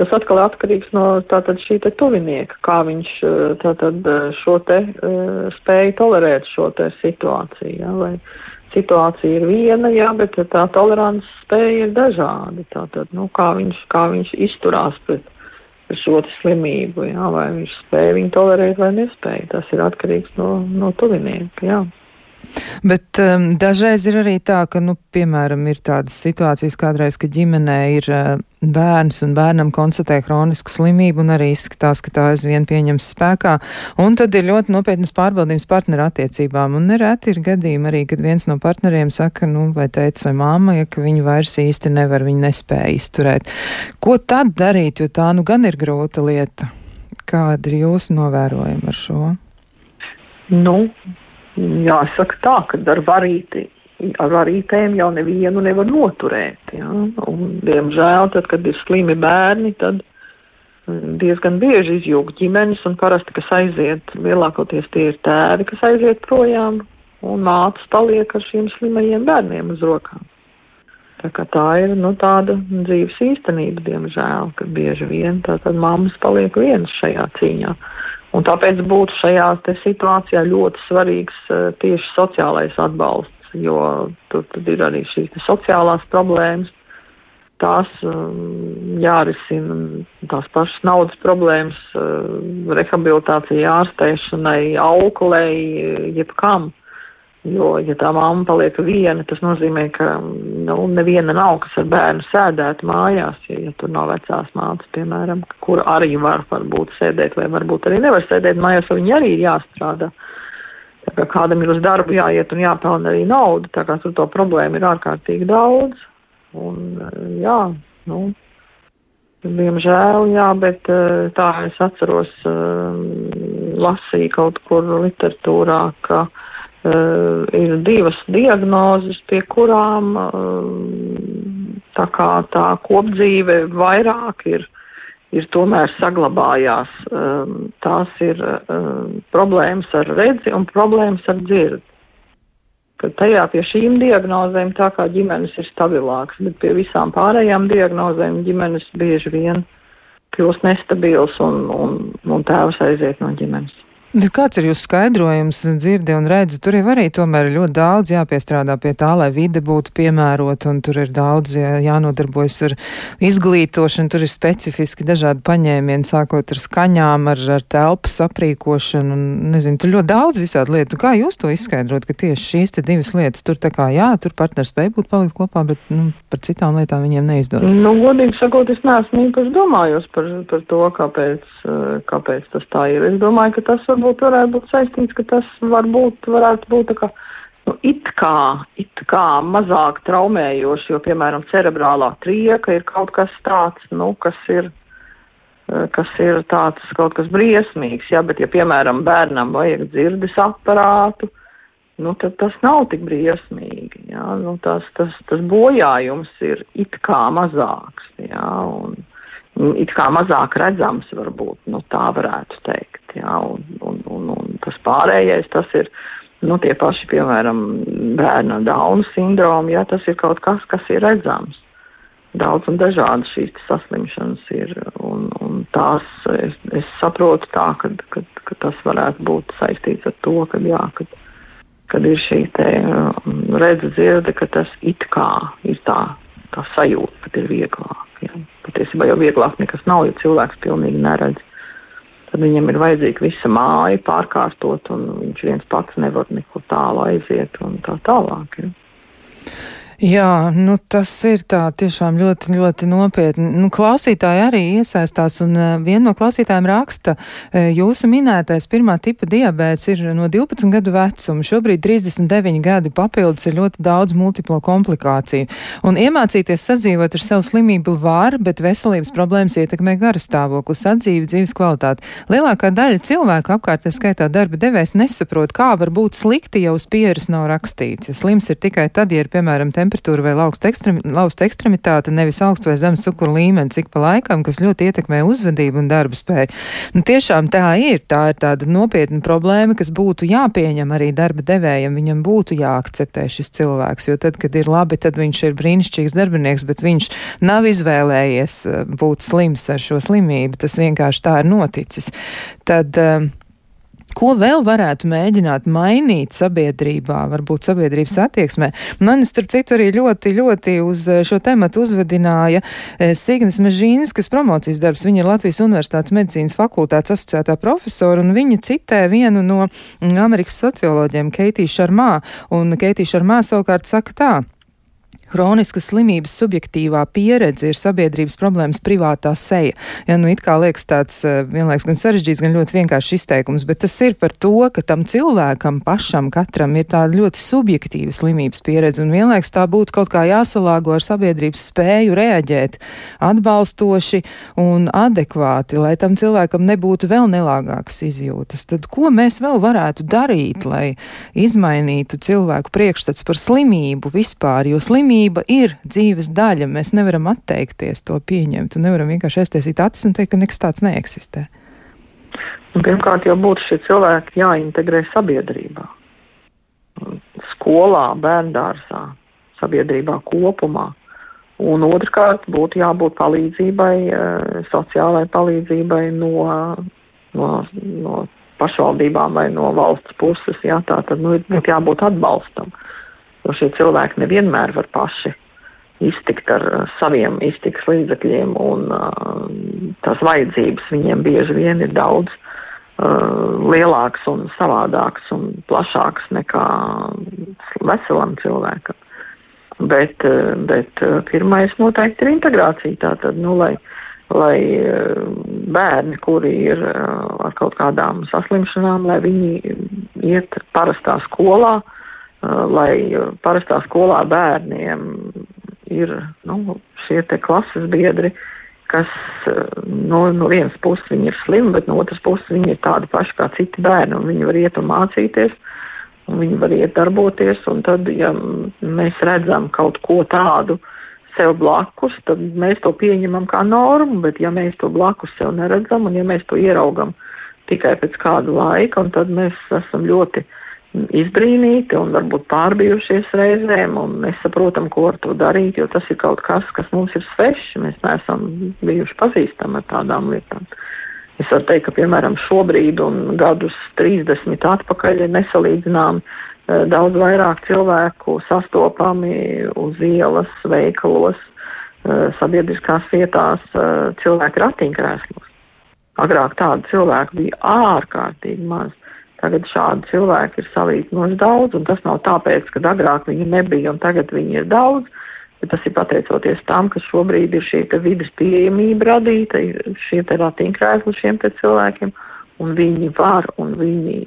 Tas atkal atkarīgs no tātad šī te tuvinieka, kā viņš eh, tātad eh, šo te uh, spēja tolerēt šo te situāciju, jā, vai situācija ir viena, jā, bet tā tolerants spēja ir dažādi, tātad, nu, kā viņš, kā viņš izturās pret, šo slimību, jā, vai viņš spēja viņu tolerēt vai nespēja, tas ir atkarīgs no, no tuvinieka, jā. Bet um, dažreiz ir arī tā, ka, nu, piemēram, ir tādas situācijas kādreiz, ka ģimenē ir uh, bērns un bērnam konstatē kronisku slimību un arī izskatās, ka tā aizvien pieņems spēkā. Un tad ir ļoti nopietnas pārbaudījums partneru attiecībām. Un nereti ir gadījumi arī, kad viens no partneriem saka, nu, vai teica vai māma, ja ka viņi vairs īsti nevar, viņi nespēja izturēt. Ko tad darīt, jo tā nu gan ir grūta lieta? Kāda ir jūsu novērojuma ar šo? Nu, jāsaka tā, ka ar varīti, ar varītēm jau nevienu nevar noturēt. Ja? Un, diemžēl, tad, kad ir slimi bērni, tad mm, diezgan bieži izjūg ģimenes, un parasti, kas aiziet, lielākoties tie ir tēvi, kas aiziet projām, un mātes paliek ar šiem slimajiem bērniem uz rokām. Tā, tā ir nu, tāda dzīves īstenība, diemžēl, ka bieži vien tātad mammas paliek vienas šajā cīņā. Un tāpēc būtu šajā situācijā ļoti svarīgs uh, tieši sociālais atbalsts, jo tur ir arī šīs sociālās problēmas. tās um, jārisina tās pašas naudas problēmas, uh, rehabilitācija, ārstēšanai, auklei, jebkam. Jo, ja tā mamma paliek viena, tas nozīmē, ka nu, neviena nav, kas ar bērnu sēdētu mājās, ja, ja tur nav vecās mātes, piemēram, kur arī var varbūt sēdēt, vai varbūt arī nevar sēdēt mājās, jo viņi arī ir jāstrādā. Tā kā kādam ir uz darbu jāiet un jāpelna arī nauda, tā kā tur to problēmu ir ārkārtīgi daudz. Un, jā, nu, diemžēl, jā, bet tā es atceros, lasīju kaut kur literatūrā, ka Uh, ir divas diagnozes, pie kurām uh, tā tā kopdzīve vairāk ir, ir tomēr saglabājās. Um, tās ir problēmas ar redzi un problēmas ar dzirdi. Kad tajā pie šīm diagnozēm tā kā ģimenes ir stabilāks, bet pie visām pārējām diagnozēm ģimenes bieži vien kļūst nestabils un, un, un tēvs aiziet no ģimenes. Kāds ir jūsu skaidrojums, dzirdi un redzi? Tur jau arī tomēr ļoti daudz jāpiestrādā pie tā, lai vide būtu piemērota, un tur ir daudz jā, jānodarbojas ar izglītošanu, tur ir specifiski dažādi paņēmieni, sākot ar skaņām, ar, ar telpas aprīkošanu, un nezinu, tur ļoti daudz visādi lietu. Kā jūs to izskaidrot, ka tieši šīs te divas lietas tur tā kā, jā, tur partners spēj būt palikt kopā, bet, nu, par citām lietām viņiem neizdodas? Nu, godīgi sakot, es neesmu īpaši domājos par, par to, kāpēc, kāpēc tas tā ir. Es domāju, ka tas var varbūt varētu būt saistīts, ka tas varbūt varētu būt tā kā, nu, it kā, it kā mazāk traumējoši, jo, piemēram, cerebrālā trieka ir kaut kas tāds, nu, kas ir, eh, kas ir tāds kaut kas briesmīgs, jā, bet, ja, piemēram, bērnam vajag dzirdes aparātu, nu, tad tas nav tik briesmīgi, jā, nu, tas, tas, tas bojājums ir it kā mazāks, jā, un it kā mazāk redzams varbūt, nu, tā varētu teikt jā, un, un, un, un tas pārējais, tas ir, nu, tie paši, piemēram, bērna Dauna sindromi, jā, tas ir kaut kas, kas ir redzams. Daudz un dažādi šīs saslimšanas ir, un, un tās es, es saprotu tā, ka, ka, ka tas varētu būt saistīts ar to, ka, jā, kad, kad ir šī te um, redz dzirde, ka tas it kā ir tā, tā sajūta, ka ir vieglāk. Jā. Patiesībā jau vieglāk nekas nav, jo cilvēks pilnīgi neredz tad viņam ir vajadzīga visa māja pārkārtot, un viņš viens pats nevar nekur tālu aiziet un tā tālāk. Ja. Jā, nu tas ir tā tiešām ļoti, ļoti nopietni. Nu, klausītāji arī iesaistās, un uh, viena no klausītājiem raksta, uh, jūsu minētais pirmā tipa diabēts ir no 12 gadu vecuma, šobrīd 39 gadi papildus ir ļoti daudz multiplo komplikāciju. Un iemācīties sadzīvot ar savu slimību var, bet veselības problēmas ietekmē garastāvokli, sadzīvi, dzīves kvalitāti. Lielākā daļa cilvēku apkārt, skaitā darba devējs, nesaprot, kā var būt slikti, ja uz pieres nav rakstīts. Ja slims ir tikai tad, ja ir, piemēram, temperatūra temperatūra vai lausta ekstremitāte, nevis augsts vai zemes cukuru līmenis, cik pa laikam, kas ļoti ietekmē uzvedību un darba spēju. Nu, tiešām tā ir, tā ir tāda nopietna problēma, kas būtu jāpieņem arī darba devējiem, viņam būtu jāakceptē šis cilvēks, jo tad, kad ir labi, tad viņš ir brīnišķīgs darbinieks, bet viņš nav izvēlējies eh, būt slims ar šo slimību, tas vienkārši tā ir noticis. Tad, uh, Ko vēl varētu mēģināt mainīt sabiedrībā, varbūt sabiedrības attieksmē? Man, starp citu, arī ļoti, ļoti uz eh, šo tematu uzvedināja eh, Signis Mežīnis, kas promocijas darbs. Viņa ir Latvijas Universitātes medicīnas fakultātes asociētā profesora, un viņa citē vienu no mm, Amerikas socioloģiem, Keitiju Šarmā, un Keitija Šarmā savukārt saka tā. Hroniskas slimības subjektīvā pieredze ir sabiedrības problēmas privātā seja. Ja, nu, it kā liekas tāds eh, vienlaiks gan sarežģīts, gan ļoti vienkāršs izteikums, bet tas ir par to, ka tam cilvēkam pašam katram ir tāda ļoti subjektīva slimības pieredze, un vienlaiks tā būtu kaut kā jāsalāgo ar sabiedrības spēju reaģēt atbalstoši un adekvāti, lai tam cilvēkam nebūtu vēl nelāgākas izjūtas. Tad ko mēs vēl varētu darīt, lai izmainītu cilvēku priekšstats par slimību vispār, jo slimība slimība ir dzīves daļa. Mēs nevaram atteikties to pieņemt un nevaram vienkārši aiztaisīt acis un teikt, ka nekas tāds neeksistē. Un pirmkārt, jau būtu šie cilvēki jāintegrē sabiedrībā, skolā, bērndārsā, sabiedrībā kopumā. Un otrkārt, būtu jābūt palīdzībai, eh, sociālai palīdzībai no, no, no pašvaldībām vai no valsts puses. Jā, tā tad nu, būtu jābūt atbalstam. Uh, jo šie cilvēki nevienmēr var paši iztikt ar saviem iztiks līdzekļiem, un uh, tās vajadzības viņiem bieži vien ir daudz uh, lielāks un savādāks un plašāks nekā veselam cilvēkam. Bet, uh, bet uh, pirmais noteikti ir integrācija. Tātad, nu, lai, lai uh, bērni, kuri ir uh, ar kaut kādām saslimšanām, lai viņi iet parastā skolā, uh, lai parastā skolā bērniem ir nu, šie te klases biedri, kas no, no vienas puses viņi ir slimi, bet no otras puses viņi ir tādi paši kā citi bērni, un viņi var iet un mācīties, un viņi var iet darboties, un tad, ja mēs redzam kaut ko tādu sev blakus, tad mēs to pieņemam kā normu, bet ja mēs to blakus sev neredzam, un ja mēs to ieraugam tikai pēc kāda laika, un tad mēs esam ļoti izbrīnīti un varbūt pārbijušies reizēm un nesaprotam, ko ar to darīt, jo tas ir kaut kas, kas mums ir svešs. Mēs neesam bijuši pazīstami ar tādām lietām. Es varu teikt, ka, piemēram, šobrīd un gadus 30 atpakaļ ir nesalīdzinām eh, daudz vairāk cilvēku sastopami uz ielas, veikalos, eh, sabiedriskās vietās, eh, cilvēku ratiņkrēslos. Agrāk tādu cilvēku bija ārkārtīgi maz. Tagad šādu cilvēku ir salīdzinoši daudz, un tas nav tāpēc, ka agrāk viņi nebija un tagad viņi ir daudz, bet tas ir pateicoties tam, ka šobrīd ir šī vidas pieejamība radīta, ir šie te ratiņkrēsli šiem te cilvēkiem, un viņi var, un viņi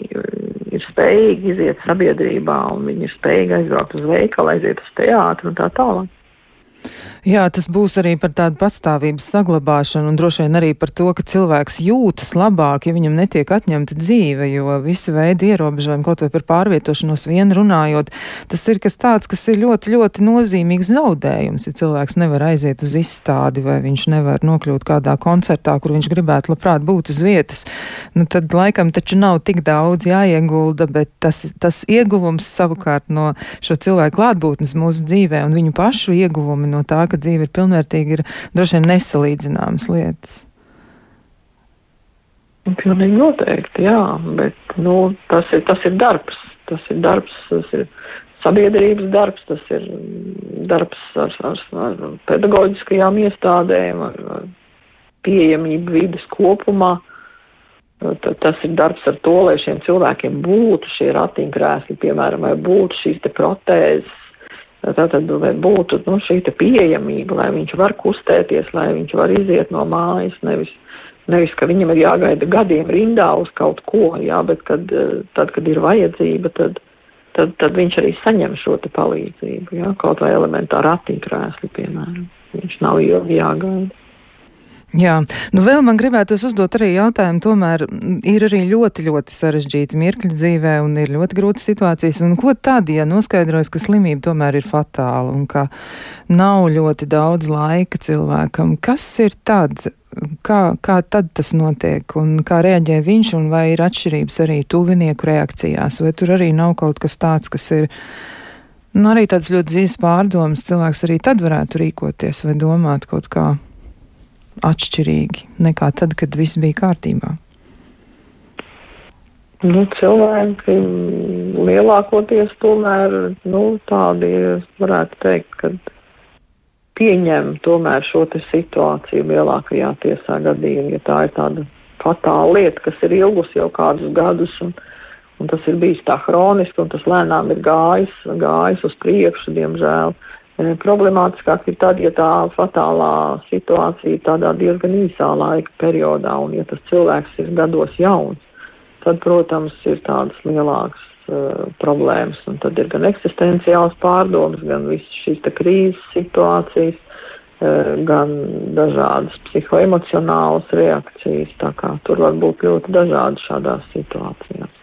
ir spējīgi iziet sabiedrībā, un viņi ir spējīgi aizbraukt uz veikalu, aiziet uz teātru un tā tālāk. Jā, tas būs arī par tādu patstāvības saglabāšanu un droši vien arī par to, ka cilvēks jūtas labāk, ja viņam netiek atņemta dzīve, jo visi veidi ierobežojumi, kaut vai par pārvietošanos vien runājot, tas ir kas tāds, kas ir ļoti, ļoti nozīmīgs zaudējums, ja cilvēks nevar aiziet uz izstādi vai viņš nevar nokļūt kādā koncertā, kur viņš gribētu labprāt būt uz vietas. Nu, tad laikam taču nav tik daudz jāiegulda, bet tas, tas ieguvums savukārt no šo cilvēku klātbūtnes mūsu dzīvē un viņu pašu ieguvumi no tā, ka dzīve ir pilnvērtīga, ir droši vien nesalīdzināmas lietas. Pilnīgi noteikti, jā, bet nu, tas, ir, tas ir darbs. Tas ir darbs, tas ir sabiedrības darbs, tas ir darbs ar, ar, ar pedagoģiskajām iestādēm, ar, ar pieejamību vidas kopumā. Tas ir darbs ar to, lai šiem cilvēkiem būtu šie ratiņkrēsli, piemēram, vai būtu šīs te protēzes, Tātad, lai būtu nu, šī pieejamība, lai viņš var kustēties, lai viņš var iziet no mājas, nevis, nevis ka viņam ir jāgaida gadiem rindā uz kaut ko, jā, bet kad, tad, kad ir vajadzība, tad, tad, tad viņš arī saņem šo palīdzību, jā, kaut vai elementāru ratiņkrēsli, piemēram. Viņš nav ilgi jāgaida. Jā, nu vēl man gribētos uzdot arī jautājumu, tomēr ir arī ļoti, ļoti sarežģīti mirkļi dzīvē un ir ļoti grūtas situācijas. Un ko tad, ja noskaidrojas, ka slimība tomēr ir fatāla un ka nav ļoti daudz laika cilvēkam? Kas ir tad? Kā, kā tad tas notiek un kā reaģē viņš un vai ir atšķirības arī tuvinieku reakcijās? Vai tur arī nav kaut kas tāds, kas ir, nu arī tāds ļoti dzīves pārdomas, cilvēks arī tad varētu rīkoties vai domāt kaut kā? Atšķirīgi nekā tad, kad viss bija kārtībā? Nu, cilvēki lielākoties tomēr nu, tādi, varētu teikt, ka pieņem tomēr šo situāciju lielākajā tiesā gadījumā, ja tā ir tāda fatāla lieta, kas ir ilgus jau kādus gadus, un, un tas ir bijis tā hroniski, un tas lēnām ir gājis, gājis uz priekšu, diemžēl. Uh, Problemātiskāk ir tad, ja tā fatālā situācija ir tādā diezgan īsā laika periodā, un ja tas cilvēks ir gados jauns, tad, protams, ir tādas lielākas uh, problēmas, un tad ir gan eksistenciāls pārdomas, gan visas šīs krīzes situācijas, uh, gan dažādas psihoemocionālas reakcijas, tā kā tur var būt ļoti dažādi šādās situācijās.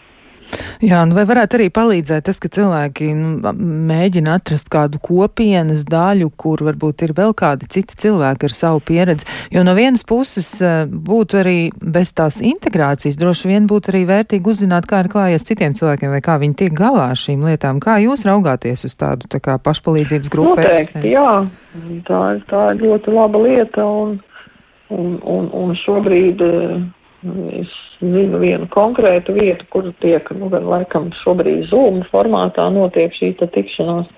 Jā, nu vai varētu arī palīdzēt tas, ka cilvēki nu, mēģina atrast kādu kopienas daļu, kur varbūt ir vēl kādi citi cilvēki ar savu pieredzi. Jo no vienas puses eh, būtu arī bez tās integrācijas droši vien būtu arī vērtīgi uzzināt, kā ir klājies citiem cilvēkiem vai kā viņi tiek galā ar šīm lietām. Kā jūs raugāties uz tādu tā kā pašpalīdzības grupu? Noteikti, jā, tā ir, tā ir ļoti laba lieta un, un, un, un šobrīd. Uh, Es zinu vienu konkrētu vietu, kur tiek, nu, gan laikam šobrīd Zoom formātā notiek šī tikšanās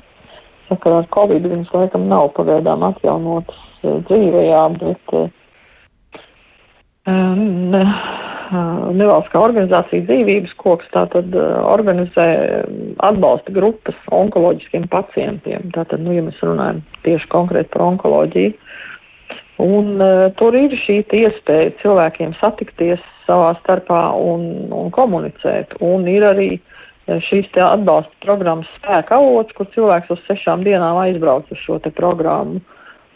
sakarā ar Covid viņas laikam nav pagaidām atjaunotas uh, dzīvējā, bet uh, ne, nevalstiskā organizācija dzīvības koks tātad organizē atbalsta grupas onkoloģiskiem pacientiem. Tātad, nu, ja mēs runājam tieši konkrēti par onkoloģiju, un uh, tur ir šī iespēja cilvēkiem satikties savā starpā un, un komunicēt, un ir arī šīs te atbalsta programmas spēka avots, kur cilvēks uz sešām dienām aizbrauc uz šo programmu.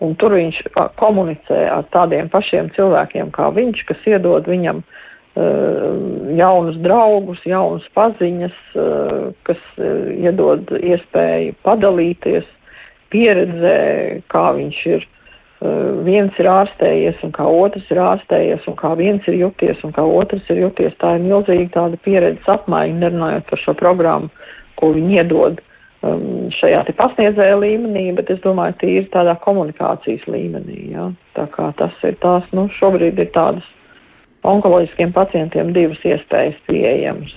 Un tur viņš komunicē ar tādiem pašiem cilvēkiem kā viņš, kas iedod viņam uh, jaunus draugus, jaunas paziņas, uh, kas uh, iedod iespēju padalīties pieredzē, kā viņš ir. Viens ir ārstējies, un kā otrs ir ārstējies, un kā viens ir juties, un kā otrs ir juties. Tā ir milzīga tāda pieredzes apmaiņa, nerunājot par šo programmu, ko viņi iedod um, šajā te pasniedzēja līmenī, bet es domāju, tīri tādā komunikācijas līmenī. Ja? Tā kā tas ir tās, nu, šobrīd ir tādas onkoloģiskiem pacientiem divas iespējas pieejamas.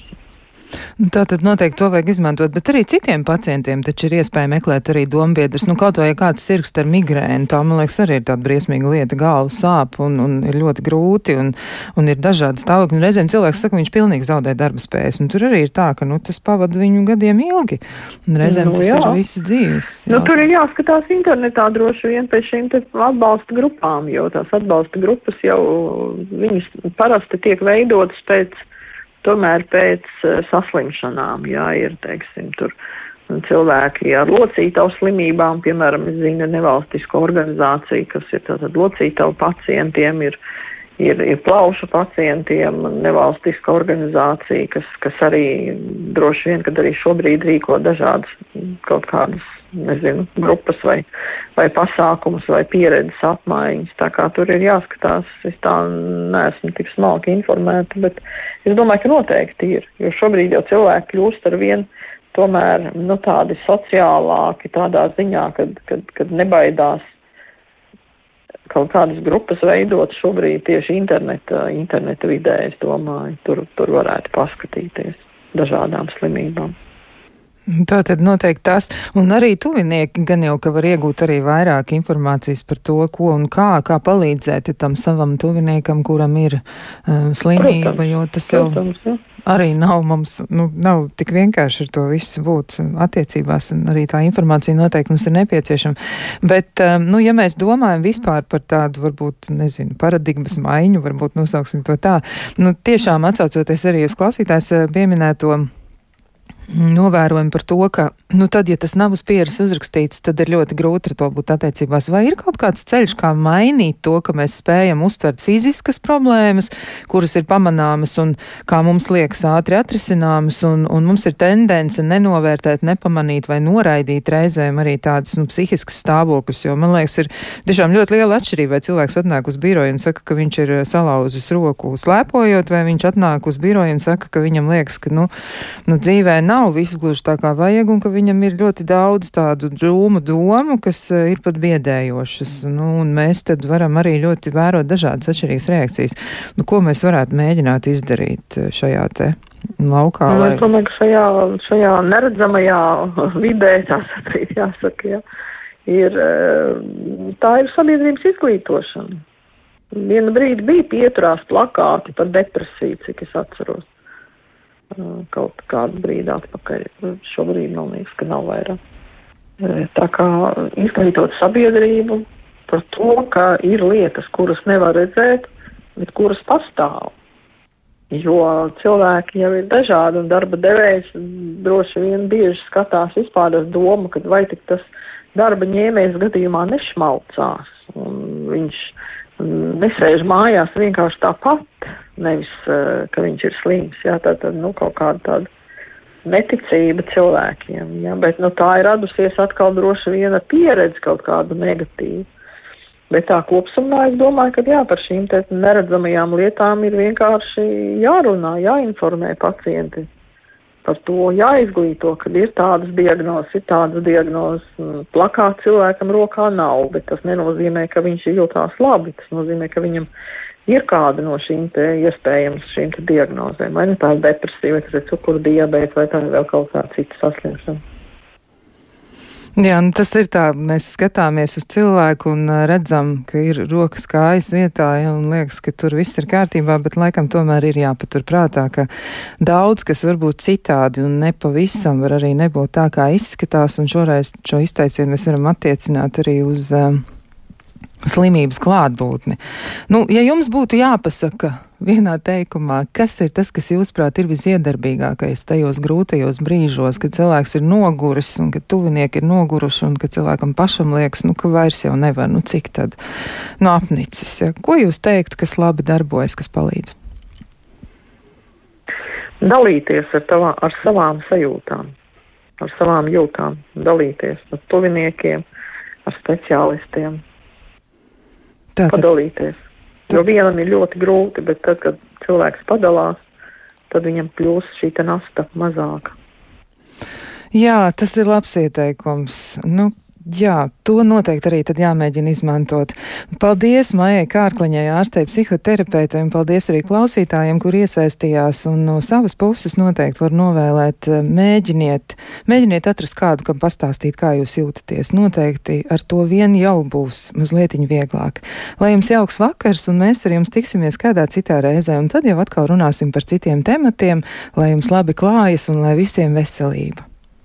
Nu, tā tad noteikti to vajag izmantot, bet arī citiem pacientiem taču ir iespēja meklēt arī dombiedrus. Nu, kaut vai kāds sirgst ar migrēnu, tā, man liekas, arī ir tāda briesmīga lieta, galva sāp un, un ir ļoti grūti un, un ir dažādi stāvokļi. Un reizēm cilvēks saka, viņš pilnīgi zaudē darba spējas, un tur arī ir tā, ka, nu, tas pavada viņu gadiem ilgi. Un reizēm nu, tas jā. ir visas dzīves. Jā. Nu, tur ir jāskatās internetā droši vien pēc šīm atbalsta grupām, jo tās atbalsta grupas jau viņas parasti tiek veidotas pēc tomēr pēc uh, saslimšanām, jā, ir, teiksim, tur cilvēki ar locītavu slimībām, piemēram, es zinu nevalstisko organizāciju, kas ir tātad locītavu pacientiem, ir, ir, ir plaušu pacientiem, nevalstiska organizācija, kas, kas arī droši vien, kad arī šobrīd rīko dažādas kaut kādas nezinu, grupas vai, vai pasākumus vai pieredzes apmaiņas. Tā kā tur ir jāskatās, es tā neesmu tik smalki informēta, bet es domāju, ka noteikti ir, jo šobrīd jau cilvēki kļūst ar vien tomēr, nu, tādi sociālāki tādā ziņā, kad, kad, kad nebaidās kaut kādas grupas veidot šobrīd tieši interneta, interneta vidē, es domāju, tur, tur varētu paskatīties dažādām slimībām. Tā tad noteikti tas, un arī tuvinieki gan jau, ka var iegūt arī vairāk informācijas par to, ko un kā, kā palīdzēt tam savam tuviniekam, kuram ir uh, slimība, protams, jo tas jau protams, ja. arī nav mums, nu, nav tik vienkārši ar to visu būt attiecībās, un arī tā informācija noteikti mums ir nepieciešama. Bet, um, nu, ja mēs domājam vispār par tādu, varbūt, nezinu, paradigmas maiņu, varbūt nosauksim to tā, nu, tiešām atsaucoties arī uz klausītājs pieminēto novērojumi par to, ka, nu, tad, ja tas nav uz pieres uzrakstīts, tad ir ļoti grūti ar to būt attiecībās. Vai ir kaut kāds ceļš, kā mainīt to, ka mēs spējam uztvert fiziskas problēmas, kuras ir pamanāmas un, kā mums liekas, ātri atrisināmas, un, un mums ir tendence nenovērtēt, nepamanīt vai noraidīt reizēm arī tādas, nu, psihiskas stāvokļus, jo, man liekas, ir tiešām ļoti liela atšķirība, vai cilvēks atnāk uz biroju un saka, ka viņš ir salauzis roku slēpojot, vai viņš atnāk uz biroju un saka, ka viņam liekas, ka, nu, nu dzīvē nav nav viss gluži tā kā vajag, un ka viņam ir ļoti daudz tādu drūmu domu, kas eh, ir pat biedējošas. Nu, un mēs tad varam arī ļoti vērot dažādas atšķirīgas reakcijas. Nu, ko mēs varētu mēģināt izdarīt eh, šajā te laukā? Nu, lai... Es domāju, ka šajā, šajā neredzamajā vidē, tā sacīt, jāsaka, jā, ir, eh, tā ir sabiedrības izglītošana. Vienu brīdi bija pieturās plakāti par depresiju, cik es atceros kaut kādu brīdi atpakaļ. Šobrīd man liekas, ka nav vairāk. Tā kā izglītot sabiedrību par to, ka ir lietas, kuras nevar redzēt, bet kuras pastāv. Jo cilvēki jau ir dažādi un darba devējs droši vien bieži skatās vispār ar domu, ka vai tik tas darba ņēmējs gadījumā nešmaucās. Un viņš nesēž mājās vienkārši tāpat, nevis, uh, ka viņš ir slims, jā, tā tad, nu, kaut kāda tāda neticība cilvēkiem, jā, bet, nu, tā ir radusies atkal droši viena pieredze kaut kādu negatīvu. Bet tā kopsumā es domāju, ka jā, par šīm neredzamajām lietām ir vienkārši jārunā, jāinformē pacienti par to jāizglīto, ka ir tādas diagnozes, ir tādas diagnozes. Mm, plakāts cilvēkam rokā nav, bet tas nenozīmē, ka viņš jūtās labi. Tas nozīmē, ka viņam ir kāda no šīm te iespējams šīm te diagnozēm. Vai nu tā ir depresija, vai tas ir cukuru diabēta, vai tā ir vēl kaut kāda cita saslimšana. Jā, nu tas ir tā, mēs skatāmies uz cilvēku un redzam, ka ir rokas kājas vietā, ja, un liekas, ka tur viss ir kārtībā, bet laikam tomēr ir jāpatur prātā, ka daudz, kas varbūt citādi un nepavisam var arī nebūt tā, kā izskatās, un šoreiz šo izteicienu mēs varam attiecināt arī uz uh, slimības klātbūtni. Nu, ja jums būtu jāpasaka vienā teikumā, kas ir tas, kas jūsuprāt ir visiedarbīgākais tajos grūtajos brīžos, kad cilvēks ir noguris un kad tuvinieki ir noguruši un kad cilvēkam pašam liekas, nu, ka vairs jau nevar, nu, cik tad, nu, apnicis, ja? Ko jūs teiktu, kas labi darbojas, kas palīdz? Dalīties ar, tavā, ar savām sajūtām, ar savām jūtām, dalīties ar tuviniekiem, ar speciālistiem, Tātad. padalīties. Jo vienam ir ļoti grūti, bet tad, kad cilvēks padalās, tad viņam kļūst šī nasta mazāka. Jā, tas ir labs ieteikums. Nu, Jā, to noteikti arī tad jāmēģina izmantot. Paldies Maijai Kārkliņai, ārstei psihoterapeitei, un paldies arī klausītājiem, kur iesaistījās, un no savas puses noteikti var novēlēt, eh, mēģiniet, mēģiniet atrast kādu, kam pastāstīt, kā jūs jūtaties. Noteikti ar to vien jau būs mazliet vieglāk. Lai jums jauks vakars, un mēs ar jums tiksimies kādā citā reizē, un tad jau atkal runāsim par citiem tematiem, lai jums labi klājas un lai visiem veselība.